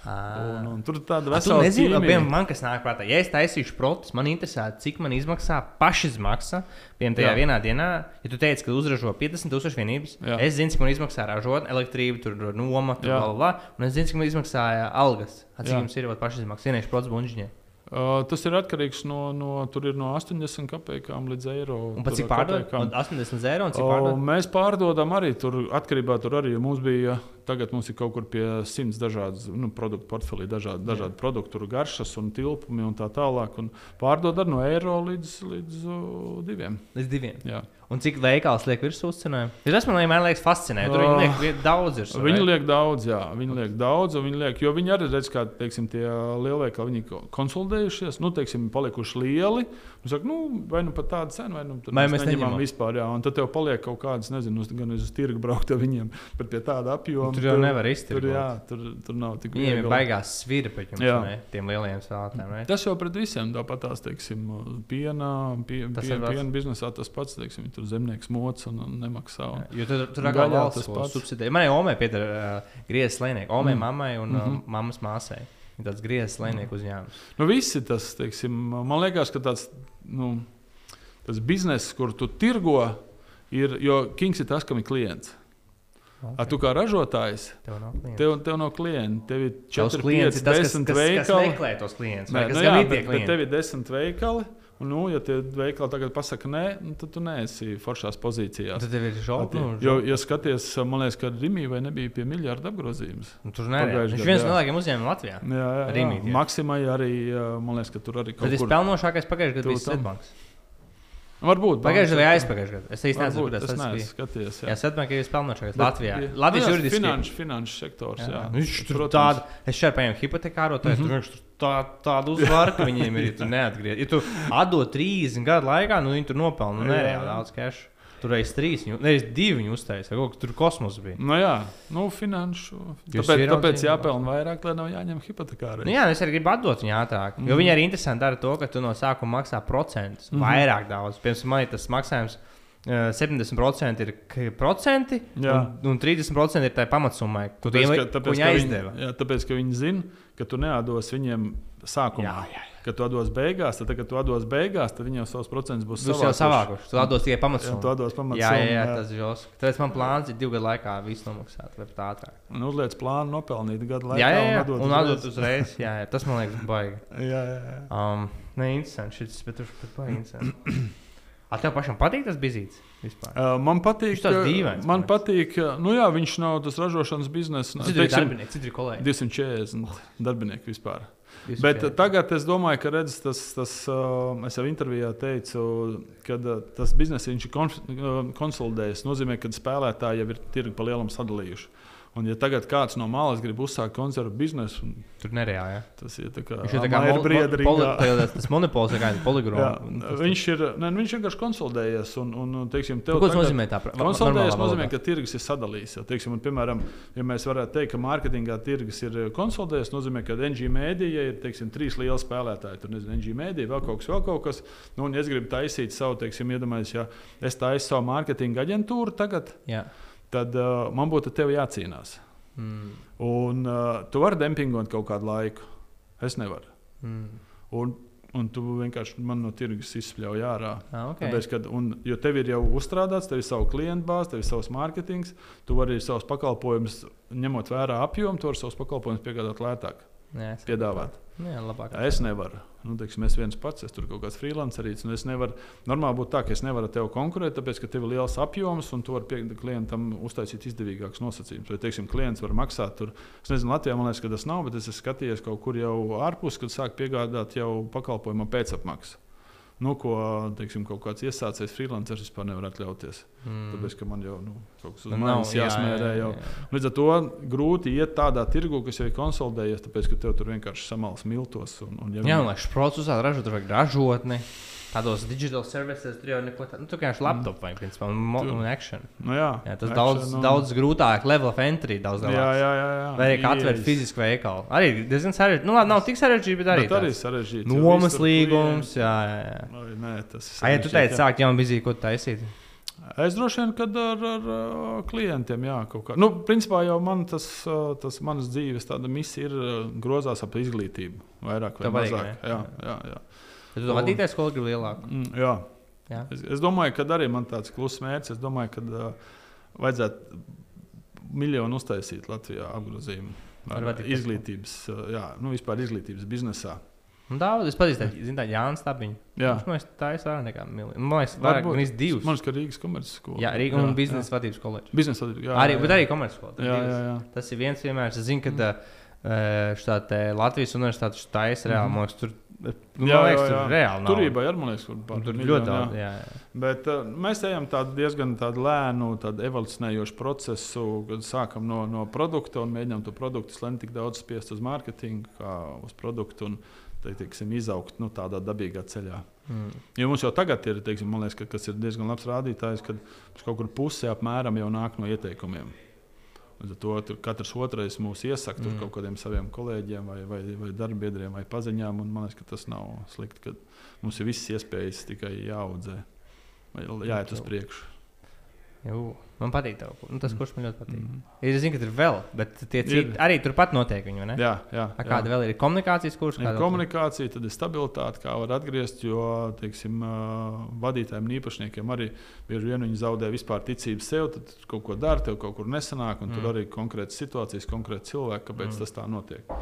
Un, un tur tāda Es vesela ķīmija. piemēram, man kas nāk prātā. Ja es taisīšu protus, man interesē, cik man izmaksā pašizmaksa. Piemēram, tajā Jā. vienā dienā, ja tu teici, ka uzražo 50,000 vienības, Jā. es zinu, cik man izmaksā ražot elektrību, tur noma, tur bla, un es zinu, cik man izmaksāja algas. Cik jums ir vat pašizmaksa? Vienkārši protus bunģiņai. Uh, tas ir atkarīgs no, no, no 80 kopējām līdz eiro. Un pat cik pārdod? kopējām. 80 eiro O, pārdod? mēs pārdodam arī tur, atkarībā no arī. Mums bija, tagad mums ir kaut kur pie simts dažādas nu, produktu portfelī, dažādi, dažādi produkti, tur garšas un tilpumi un tā tālāk. Un pārdod ar no eiro līdz, līdz uh, diviem. Līdz diviem. Jā. Un cik veikals liek virsū? Tas man liekas, man liekas fascinē. Tur viņi liek vie- daudz ir. Viņi liek daudz, jā, viņi liek daudz, un viņi liek, jo viņi arī redz, kā teiksim, tie lielveikali viņi ko- konsolidējušies, nu, teiksim, palikuši lieli. Viņi saka, nu, vai nu pat tāda cena, vai nu mēs mēs neņemam vispār, jā, un tad tev paliek kaut kādas, nezinu, uz- gan uz tirgu braukt ar viņiem, bet pie tāda apjoma. Tur jau nevar Tur, izturēt. jā, tur, tur nav tik Viņiem ir viegli. baigās svira pēc jums, ne? tiem lielajiem ne? Tas jau pret visiem tāpat tās, teiksim, piena, pie, pie, piena biznesā tas pats, teiksim, tur zemnieks moc un, un nemaksā. Un, Jo tur tur gaļā valsts pats. subsidē. Man jau Omei pieder uh, griezes lēnieki. Omei Mm. mammai un Mhm. uh, mammas māsai. Tāds griezes lēnieku uzņēmums. Nu, visi tas, teiksim, man liekas, ka tāds, nu, tas bizness, kur tu tirgo, ir, jo Kings ir tas, kam ir klients. A, tu kā ražotājs, Tev nav klientu. tev, tev nav klienta, tev ir Tavs 4, klients 5, ir tas, kas, 10 kas, kas veikali. meklē tos klientus. Nē, nu, jā, bet, bet tev ir 10 veikali. Un, nu, ja tie veikali tagad pasakā, nē, nu, tad tu neesi foršās pozīcijās. Tad tev ir žopa. Nu, Jo, ja skaties, man liekas, ka Rīgā vai nebija pie miljardu apgrozījums. nu, tur pagājuši viņš gadu, viens no lielākajiem uzņēmumiem Latvijā. Jā, jā, jā. Rimi, jā. Maksimai arī, man liekas, ka tur arī kaut ir kur. pelnošākais pagājušajā gadā bija tam. Varbūt. Pagājušajā gadā ir- aizpagājušajā gadā? Es īsti nezinu, es tas bija. skaties. Jā, Svetbank ir vispelnošākais Bet, Latvijā. jā. Latvijas juridiski. Finanšu, finanšu sektors. Jā. Jā, nu, viņš tur tādu, es šeit paņēmu hipotekāro, tad mm -hmm. tur tā, tādu uzvaru, ka viņiem ir, ja tu neatgriezies. Ja tu atdod 30 gadu laikā, nu viņi tur nopelna nu, nereāli daudz cash. Tur reiz trīs, nevis divi viņi uztaisīja, tur kosmos bija. Nu, jā, nu, finanšu. Jūs Tāpēc, tāpēc jāpelnā vairāk, lai nav jāņem hipotekāri. Nu, jā, es arī gribu atdot viņu ātrāk. Mm. Jo viņi arī interesanti dara to, ka tu no sākuma maksā procentus. Mm -hmm. Vairāk daudz. Piemēram, man tas maksājums. Eh, 70% ir k- procenti, Jā. un, un 30% ir tā pamatsummai, ko Tāpēc, iemai- ka, tāpēc, viņi aizdeva. viņi, jā, tāpēc, ka viņi zina, ka tu neatdos viņiem sākumā. Jā, jā. Kad tu atdos beigās, tad, kad tu atdos beigās, tad viņi jau savus procentus būs Tas jau savākuši. Tu atdos tikai Jā, pamatsummu. tu atdos pamatsummu. Jā, jā, jā, tas ir žos. Tāpēc man plāns ir divu gadu laikā visu nomaksāt, vai pat ātrāk. Un uzliec plānu nopelnīt gadu laikā. Jā, jā, jā. un uzreiz. atdot uzreiz. Jā, jā. Tas man liekas baigi. Jā, jā, jā. Um, ne, interesanti. Šis, bet tur bet baigi interesanti. A, tev pašam patīk tas bizīts vispār? Uh, man patīk, ka- dīvains, man liekas. patīk, nu jā, viņš nav tas ražošanas bizness. nu, Cik tur ir darbinieki, cik tur ir kolēģi? 240 darbinieki vispār. Jūs Bet pie- tagad es domāju, ka redz, tas, tas, uh, es jau intervijā teicu, ka uh, tas biznesa viņš ir uh, konsolidējies. Tas nozīmē, ka spēlētāji jau ir tirgi pa lielam sadalījuši. Un, ja tagad kāds no malas grib uzsākt koncertu biznesu, un Tur nereāli. Ja? tas ir tā kā mol- briedrīgā. poli- tas monopols, ir Jā, poligrāfs. viņš ir ne, nu, viņš vienkārši konsolidējies. Un, un, teiksim, tev Ko tas nozīmē? Tā, Konsolidējies nozīmē, ka tirgus ir sadalījies. Ja, teiksim, un, piemēram, ja mēs varētu teikt, ka mārketingā tirgus ir eh, konsolidējies, nozīmē, ka NG mēdīja ir teiksim, trīs lieli spēlētāji. Tur nezinu, NG mēdīja, vēl kaut kas, vēl kaut kas. Nu, un, ja es gribu taisīt savu, teiksim, iedomājieties, ja es taisu savu mārketinga aģentūru tagad, Jā. Tad uh, man būtu ar tevi jācīnās. Mm. Un uh, tu vari dempingot kaut kādu laiku. Es nevaru. Mm. Un, un tu vienkārši man no tirgus izspļauj ārā. Ah, okay. Tāpēc, kad, un, jo tev ir jau uzstrādāts, tev ir savs klientu bāze, tev ir savs mārketings, tu vari savus pakalpojumus, ņemot vērā apjomu, tu vari savus pakalpojumus piegādāt lētāk, Jā, es piedāvāt. Nu, Jā, labāk. Es nevaru. Nu, teiksim, es viens pats, es tur kaut kāds freelancerīts, un es nevaru. Normāli būtu tā, ka es nevaru ar tevi konkurēt, tāpēc, ka tev ir liels apjoms, un tu vari pie klientam uztaisīt izdevīgākus nosacījumus. Vai, teiksim, klients var maksāt tur, es nezinu, Latvijā man liekas, ka tas nav, bet es esmu skatījies kaut kur jau ārpus, kad sāk piegādāt jau pakalpojumu pēcapmaksu. Nu, ko teiksim, kaut kāds iesācējs freelanceris vispār nevar atļauties. Mm. Tāpēc, ka man jau nu, kaut kas uz Nav, manis jā, jāsmērē. jā, Jau. jā. Līdz ar to grūti iet tādā tirgu, kas jau ir konsolidējies, tāpēc, ka tev tur vienkārši samalas miltos. Un, un, ja Jā, un lai šprots uzsākt ražot, tur vajag ražotni. Tādos digital services tur jau neko tādu, nu, tā kā viņš laptop vajag, principā, un, Tur- un action. nu, jā, Jā, tas action daudz, un- daudz grūtāk, level of entry daudz Jā, lielāks. jā, jā. jā. Vai arī kā atvērt fizisku veikalu. Arī diezgan sarežģīti. Nu, labi, nav tik sarežģīti, bet arī. Bet arī sarežģīti. Nomas līgums, jā, jā. jā. Nē, tas ir. Ai, ja tu teici, jā. sākt jaunu vizīti, ko taisīt? Es droši vien, kad ar, ar, ar klientiem, jā, kaut kā. Nu, principā jau man tas, tas manas dzīves misija ir grozās ap izglītību. Vairāk vai mazāk. ne? Jā, jā, jā. Ja tu vadīties skolu gribi lielāku. Mm, jā. Jā. Es, es domāju, ka arī man tāds kluss mērķis. Es domāju, ka uh, vajadzētu miljonu uztaisīt Latvijā apgrozījumu. Ar Ar izglītības, uh, jā, nu vispār izglītības biznesā. Un daudz, es pazīstu, zinu, tādu Jānis Tabiņu. Jā, Viņš man liekas, tā ir vairāk nekā miljonu. Man liekas, vairāk, Varbūt. gan divas. man liekas, ka Rīgas komerces skola. Jā, Rīga un biznesa vadības koledža. Biznesa vadība. Jā, Arī, jā, bet jā. arī komercskola. Jā, jā, jā. Tas ir viens piemērs. Es zinu, ka mm. štāte Latvijas universitāte taisa reāli. Mm -hmm. Tur Man liekas, tur reāli nav. Turībā ir, liekas, kur pār Tur miljonu, ļoti daudz. jā. Jā, jā. Bet uh, mēs ejam tādu diezgan tādu lēnu, tādu evolūcionējošu procesu, kad sākam no, no produkta un mēģinām to produktu ne tik daudz spiest uz mārketingu, kā uz produktu. Un, te- Teiksim, izaugt nu, tādā dabīgā ceļā. Mm. Jo mums jau tagad ir, teiksim, liekas, ka, kas ir diezgan labs rādītājs, kad kaut kur puse apmēram jau nāk no ieteikumiem. Līdz ar to tur katrs otrais mūs iesaka mm. Kaut kādiem saviem kolēģiem, vai, vai, vai darbiedriem, vai paziņām. Man liekas, ka tas nav slikti, ka mums ir visas iespējas tikai jāaudzē, jāiet uz priekšu. Jū, man patīk tā, nu, tas, kurš man ļoti patīk. Mm. Es zinu, ka tur vēl, bet tie citi Ir. arī turpat notiek. Ne? Jā, jā, A, jā. kāda vēl ir komunikācijas kurs? Ir komunikācija, tad ir stabilitāte, kā var atgriezties. Jo teiksim, vadītājiem un īpašniekiem arī bieži vien viņi zaudē vispār ticību sev. Tad kaut ko dara, tev kaut kur nesanāk, un mm. tur Mm. arī konkrētas situācijas, konkrēti cilvēki, kāpēc mm. Mm. tas tā notiek.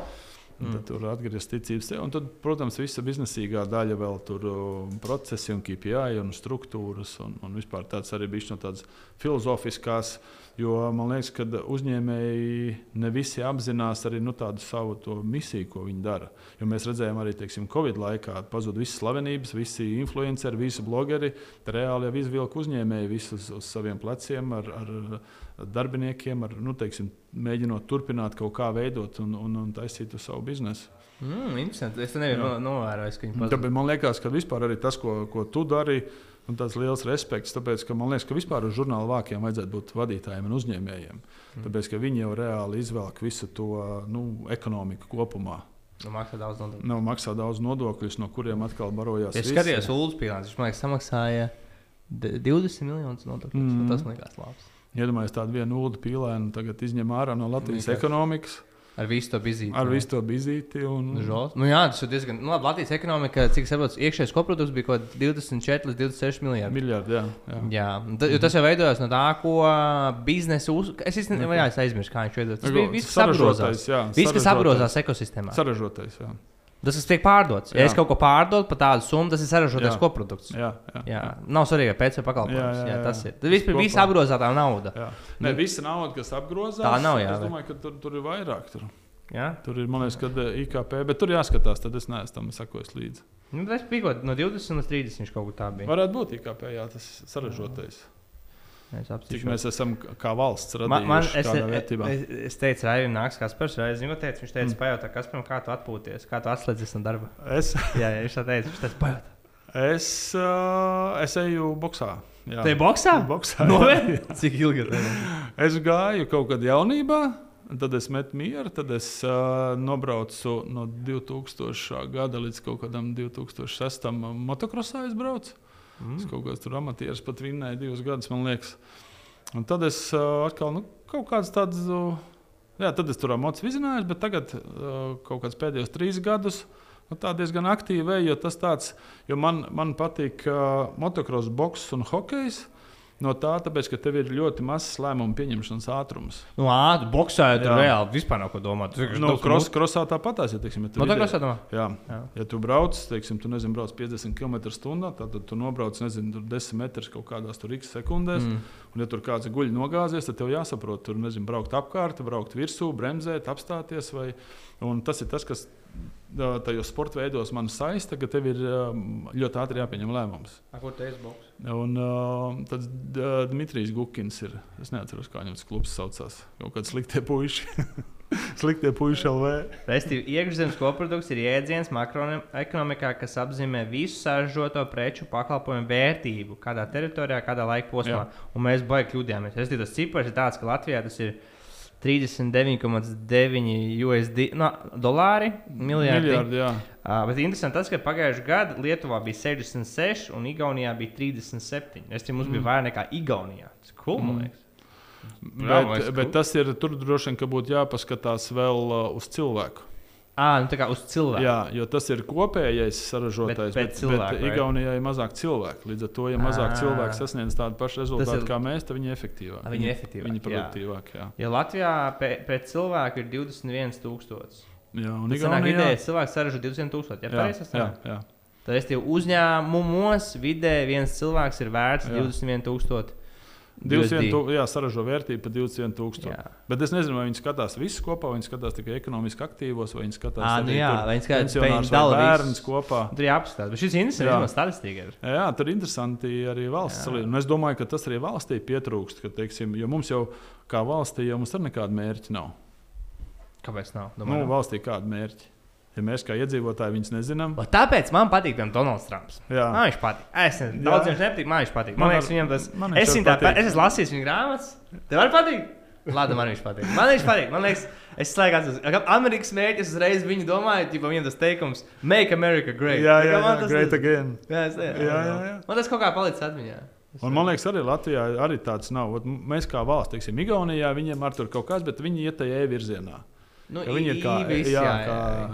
Mm. Tad tur atgriezties ticību sev. Un tad, protams, visa biznesīgā daļa vēl tur ā, procesi un KPI un struktūras. Un, un vispār tāds arī bija no tādas filozofiskās. Jo man liekas, ka uzņēmēji ne visi apzinās arī nu, tādu savu misiju, ko viņi dara. Jo mēs redzējām arī teiksim, Covid laikā, pazuda visas slavenības, visi influenceri, visi blogeri. Reāli jau izvilka uzņēmēji visus uz saviem pleciem ar, ar darbiniekiem, ar, nu, teiksim, mēģinot turpināt kaut kā veidot un, un, un taisīt savu biznesu. Mm, interesanti. Es to nebiju Jā. no- novērojis, ka viņi Tāpēc pazuda. man liekas, ka vispār arī tas, ko, ko tu dari, ir tāds liels respekts. Tāpēc, ka man liekas, ka vispār uz žurnāla vākiem vajadzētu būt vadītājiem un uzņēmējiem. Mm. Tāpēc, ka viņi jau reāli izvelk visu to nu, ekonomiku kopumā. Nu, maksā daudz nodokļu. Nav maksā daudz nodokļus, no kuriem atkal barojās. Es skatījos Ulu Pīlāns. Viņš man liekas, samaksāja d- 20 miljonus nodokļu. Mm. Mm. Tas man liekas labs. Iedomājieties tādu vienu ūdeni pīlēnu, tagad izņem ārā no Latvijas Vienkārši. ekonomikas, Ar visu to bizīti. ar visu to bizīti. Un... Nu, jā, tas ir diezgan. Nu, labi, Latvijas ekonomika, cik saprotu, iekšējais koprodukts bija kaut kāds 24 līdz 26 miljardi. Miljardi, jā. jā. Jā, ta, jo tas jau veidojas no tā, ko biznesa uz... Es īstenībā es aizmirsu, kā viņš veidojas. Tas bija viss, kas apgrozās. jā, Viss, kas apgrozās ekosistēmā. Saražotais, jā. Tas, kas tiek pārdots. Ja Jā. es kaut ko pārdodu par tādu summu, tas ir Jā. koprodukts. jā, jā. Jā, nav svarīgi, pēc tam pakalpojums. Jā, Jā, jā, jā, jā. tas ir. Tad vispār viss apgrozātā nauda. Jā. Ne, visa nauda, kas apgrozās, Tā nav, jā, Es domāju, ka tur, tur ir vairāk. Tur, Jā, tur ir, man liekas, ka eh, IKP, bet tur jāskatās, tad es neesmu tam sakojis līdzi. nu, tas bija kaut no 20 līdz 30. Viņš kaut kur tā bija. Varētu būt IKP, jā, tas saražotais. Es Cik apstīšu. mēs esam kā valsts Man, man, radījuši es, kādā vērtībā. es, es teicu, Raivim, nāks Kaspars. Reiz, zinu, teicu, viņš teica, Mm. pajautā, Kasparam, kā tu atpūties, kā tu atslēdzies no darba. Es, Jā, jā viņš tā teica, viņš teica, pajautā. es, uh, es eju boxā. Jā. Te boxā? boxā. Novērt? Cik ilgi? Es gāju kaut kad jaunībā, un tad es metu mieru, tad es uh, nobraucu no 2000. gada līdz kaut kādam 2006. motokrosā aizbraucu. Mm. Es kaut kāds tur amatieris pat vinnēju divus gadus, man liekas. Un tad es uh, atkal nu, kaut kāds tāds, uh, jā, tad es tur amats vizinājos, bet tagad uh, kaut kāds pēdējos trīs gadus. Nu, tā diezgan aktīvi jo tas tāds, jo man, man patīk uh, motocross, boks un hokejs. No tā, tāpēc, ka tev ir ļoti mazs lēmumu pieņemšanas ātrums. Nu, ātri, jau tur reāli vispār nav ko domāt. Tas Nu, kros, krosā tāpatās, ja teiksim, ja tu Nu, tā vidē- krosā. Jā, Jā. ja tu brauc, teiksim, tu nezini, brauc 50 km/h, tad tu nobrauc nezinu, tur 10 metrus kaut kādās tur x sekundēs. Mm. Un, ja tur kāds guļ nogāzies, tad tev jāsaprot, tur nezinu, braukt apkārt, braukt virsū, bremzēt, apstāties. Vai, un tas ir tas, kas tajos sporta veidos man saista, ka tev ir ām, ļoti ātri jāpieņem lēmums. A, Kur esi boks? Un uh, tad Dmitrijs Gukins ir. Es neatceros, kā viņam tas klubs saucās. Kaut kāds sliktie puiši. sliktie puiši LV. Restīvi, iekšzemes koprodukts ir jēdziens makroekonomikā, kas apzīmē visu saražoto preču pakalpojumu vērtību kādā teritorijā, kādā laika posmā. Jā. Un mēs baigi kļūdījāmies. Es tas cipars ir tāds, ka Latvijā tas ir 39,9 USD no, dolāri miljardi. Miljardi, jā. Uh, bet interesanti tas, ka pagājušajā gadā Lietuvā bija 66 un Igaunijā bija 37. Es tam mums mm. bija vairāk nekā Igaunijā. Tas cool, man Mm. liekas. Bet, Bravo, bet cool. tas ir tur droši vien, ka būtu jāpaskatās vēl uh, uz cilvēku. Ah, nu tā kā uz cilvēku. Jā, jo tas ir kopējais saražotājs, Bet pēc cilvēka, vai? Igaunijā ir mazāk cilvēku. Līdz ar to, ja mazāk Ā. cilvēku sasniedz tādu pašu rezultātu ir- kā mēs, tad viņi ir efektīvāki. Ah, viņi ir efektīvāki, Viņi jā. produktīvāki. Jā. Jo Latvijā pe- pret cilvēku ir 21,000. Jā, un Igaunijā cilvēks saražo 200,000. Ja jā, jā, sanāk? jā. Tad es tev uzņēmumos vidēji viens cilvēks ir vērts Jā. 21,000. 21 USD. tū- jā, saražo vērtību par 21 tūkstoši. Jā. Bet es nezinu, vai viņi skatās visus kopā, vai viņi skatās tikai ekonomiski aktīvos, vai viņi skatās Ā, nu jā, tur vai viņi skatās, pensionārus vai bērnus kopā. Tur jāapskatās. Bet šis interesants, Jā. statistika. ir. Jā, tur ir interesanti arī valsts Jā. salīdzinājumi. Un Es domāju, ka tas arī valstī pietrūkst. Ka, teiksim, jo mums jau kā valstī jau mums arī nekāda mērķa nav. Kāpēc nav? Nu, Domāju, nav. valstī kāda mērķa? Ja mēs kā iedzīvotāji viņus nezinām, O, Tāpēc man patīk piemēram, Donalds Trumps. Jā. Man viņš patīk. Es nezinu, Jā. daudziem viņš nepatīk. Man viņš patīk. Man Man liekas, viņam tas man es, arī viņu tā, patīk. es esmu lasījis viņa grāmatas. Tev arī patīk? Labi, man viņš patīk. Man viņš patīk. Man liekas, es slēgtu uz Amerikas mērķis, uzreiz viņu domāju, ja viņam tas teikums - Make America Great. jā, jā, jā, tas- great again. Jā, es, jā, Jā, jā, jā. Man tas kaut kā palicis atmiņā. Un man liekas, arī Latvijā arī tāds nav. Mēs kā valsts, teiksim, Igaunijā, viņiem ar tur kaut kas, bet viņi iet tajā e-virzienā. Nu, Viņi ir kā,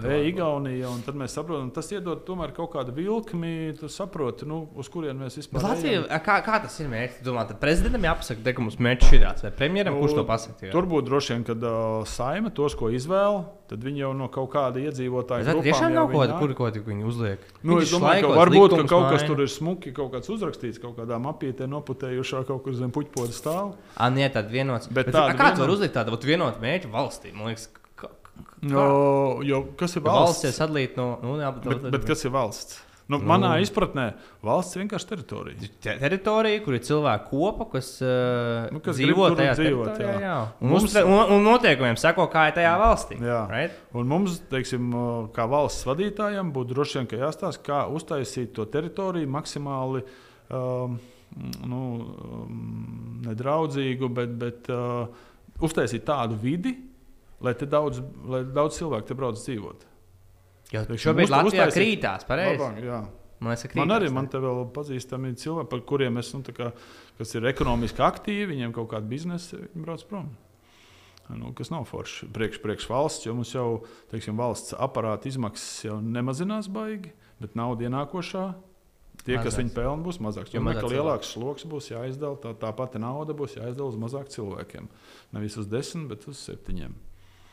e-Igaunija, un tad mēs saprotam, tas iedod tomēr kaut kādu vilkmi, tu saproti, nu, uz kurien mēs vispār ejam. kā, kā tas ir mērķis? Domā, tad prezidentam jāpasaka, te, ka mums mērķis ir tāds, vai premjeram, Nu, kurš to pasakā? Tur būtu droši vien, kad uh, saima tos, ko izvēl, tad viņi jau no kaut kāda iedzīvotāja Tas tiešām nav kaut kāda, kur ko viņi uzliek. Nu, es domāju, ka varbūt ka kaut kas tur ir smuki, kaut kāds uzrakstīts, kaut kādā mapītē noputējušā, kaut kur zem puķpoda stāv. Ah, nē, tāda vienots. Bet Bet, kāds var uzlikt tādu vienotu mērķu valstī? Man liekas, No, jo, kas ir valsts valsts? ir sadalīta no. Nu, jā, bet, Bet, bet kas ir valsts? Nu, Nu. manā izpratnē valsts ir vienkārši teritorija. Te- Teritorija, kur ir cilvēku kopa, kas, uh, Nu, kas dzīvo tajā dzīvot, jā. Jā. Un, Mums- un, un noteikumiem seko, kā ir tajā valstī. Jā. Right? Un mums, teiksim, kā valsts vadītājiem, būtu droši vien jāstāsta, kā uztaisīt to teritoriju maksimāli um, nu, um, nedraudzīgu, bet, bet uh, uztaisīt tādu vidi, lai, te daudz, lai daudz cilvēku te brauc dzīvot. Jo šobrīd uzta- Latvijā uztaisīt- krītās, pareizi. Man, liekas, ka Man krītās, arī man te vēl pazīstami cilvēki, par kuriem es, nu, tā kā, kas ir ekonomiski aktīvi, viņiem kaut kāda biznesa, viņi brauc prom. Nu, kas nav forši priekš, priekš valsts, jo mums jau teiksim, valsts aparāta izmaksas jau nemazinās baigi, bet nauda ienākošā. Tie, kas Mazāks. viņu pelna, būs mazāks. Jo mazāk lielāks sloks būs jāizdala, tā, tā pati nauda būs jāizdala uz mazāk cilvēkiem. Nevis uz desmit, bet uz septiņiem.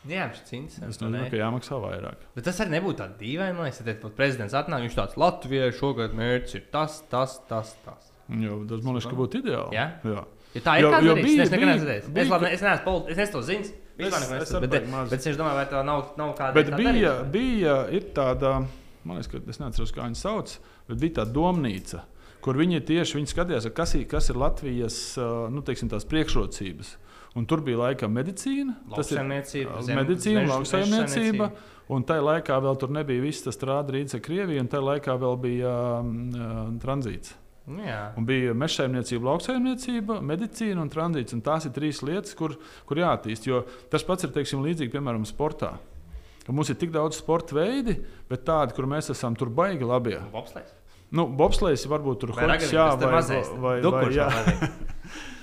Jā, tas ir interesanti. Es nezinu, ka jāmaksā vairāk. Bet tas arī nebūtu tāds liekas, ja te pat prezidents atnāk, viņš tāds Latvijai šogad mērķis ir tas, tas, tas. tas. Jo, tas man liekas, ka būtu ideāli. Jā? Jā. Ja tā ir Jo- jo bija- es nekad neesmu redzējis. Es, labi, es neesmu politi- es neesmu to zinis. Es- es arī Bet, maz. bet es domāju, vai tā nav, nav kāda Bet tā bija, darīšana? bija tāda, man liekas, ka es neatceros, kā viņi sauc, bet bija tāda domnīca, kur viņi tieši viņi skatījās, kas ir, kas ir Latvijas nu, teiksim, tās priekšrocības. Un tur bija laikam medicīna, tas ir Lauksaimniecība, zem- medicīna, meža- lauksaimniecība. Un tajā laikā vēl tur nebija viss tas strādājums ar Krieviju, un tajā laikā vēl bija um, tranzīts. Nu, jā. Un bija mežsaimniecība, lauksaimniecība, medicīna un tranzīts. Un tās ir trīs lietas, kur, kur jāattīst. Jo tas pats ir teiksim, līdzīgi, piemēram, sportā. Ka mums ir tik daudz sporta veidi, bet tādi, kur mēs esam tur baigi labi. Bobslēgs. Nu, Bobslēgs varbūt tur Vai ragavīgs, jā, vai, vai, vai, dukurš jā.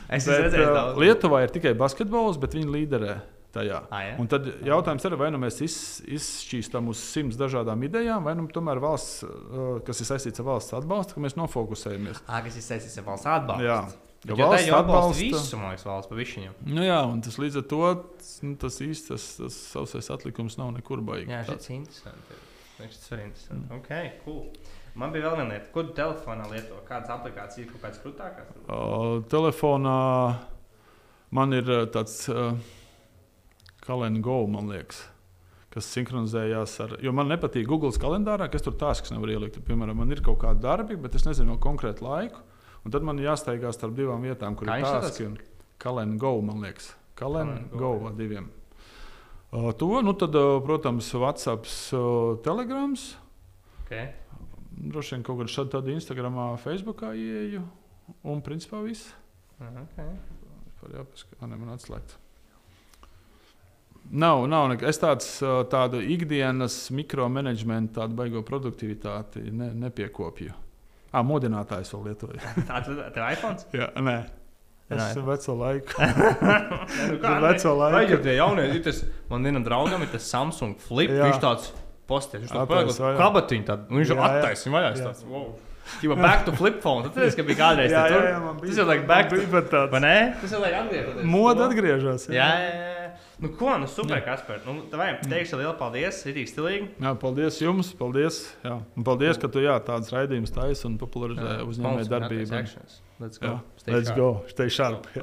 Es Bet, redzējis uh, daudz. Lietuvā ir tikai basketbols, bet viņi līderē tajā. Ā, jā? Un tad jautājums ir, vai nu mēs iz, izšķīstam uz simts dažādām idejām, vai nu tomēr valsts, uh, kas ir saistīts ar valsts atbalstu, ka mēs nofokusējamies. Ā, kas ir saistīts ar valsts atbalstu. Jā, Jo jo tā valsts atbalsta visu, man liekas, valsts pa višķiņam. Nu jā, un tas līdz ar to tas, nu, tas īsti tas, tas savs atlikums nav nekur baigts. Jā, šis ir interesanti. Šis ir interesanti. Ok, cool. Man bija vēl viena lieta, ko telefonā lieto. Kādas aplikācijas, kaut kādas krūtākās? Uh, telefonā man ir uh, tāds uh, kalendārs go, man liekas. Kas sinhronizējās ar. Jo man nepatīk Google kalendārā, kas tur tās, kas nevar ielikt. Piemēram, man ir kaut kāda darbi, bet es nezinu no konkrētu laiku. Un tad man jāsteigā starp divām vietām, kur Kā ir saucas? un kalendārs go, man liekas. Kalendārs ar diviem. Uh, to, nu tad, uh, protams, WhatsApp, uh, Telegrams. Okay. Droši vien kaut kādā šādā tādā Instagramā, Facebookā ieeju. Un principā viss. Okay. Vispār jāpaskatās, kā man atslēgts. Nav, nav nek- es tāds, tādu ikdienas mikromanagementu, tādu baigo produktivitāti ne, nepiekopju. Ah, modinātājs vēl lietoju. Tā ir iPhone? Jā, nē. Es Nē. esmu veco laiku. nu, Tur veco laiku. Vai tie jaunie, ir tas, man vienam draugam ir tas Samsung flip, Jā. viņš tāds postē. Viņš to paņēma kabatiņu, tad nu, viņš attaisnoja vaļā. Wow. Tikā back to flip phone. Tad es biju kādreiz tāds. Jā, jā, man bija. Tas jau laikam back to flip phone. Vai ne? Tas jau laikam atgriežas. Moda atgriežas. Jā, jā, jā. Nu, ko, nu, super, Kaspar. Nu, taviem teikšu lielu paldies. Ir tik stilīgi. Jā, paldies jums. Paldies. Jā. Un paldies, ka tu jā, tāds raidījums taisi un popularizē uzņēmēju darbību. Let's go. Let's go. Stay sharp.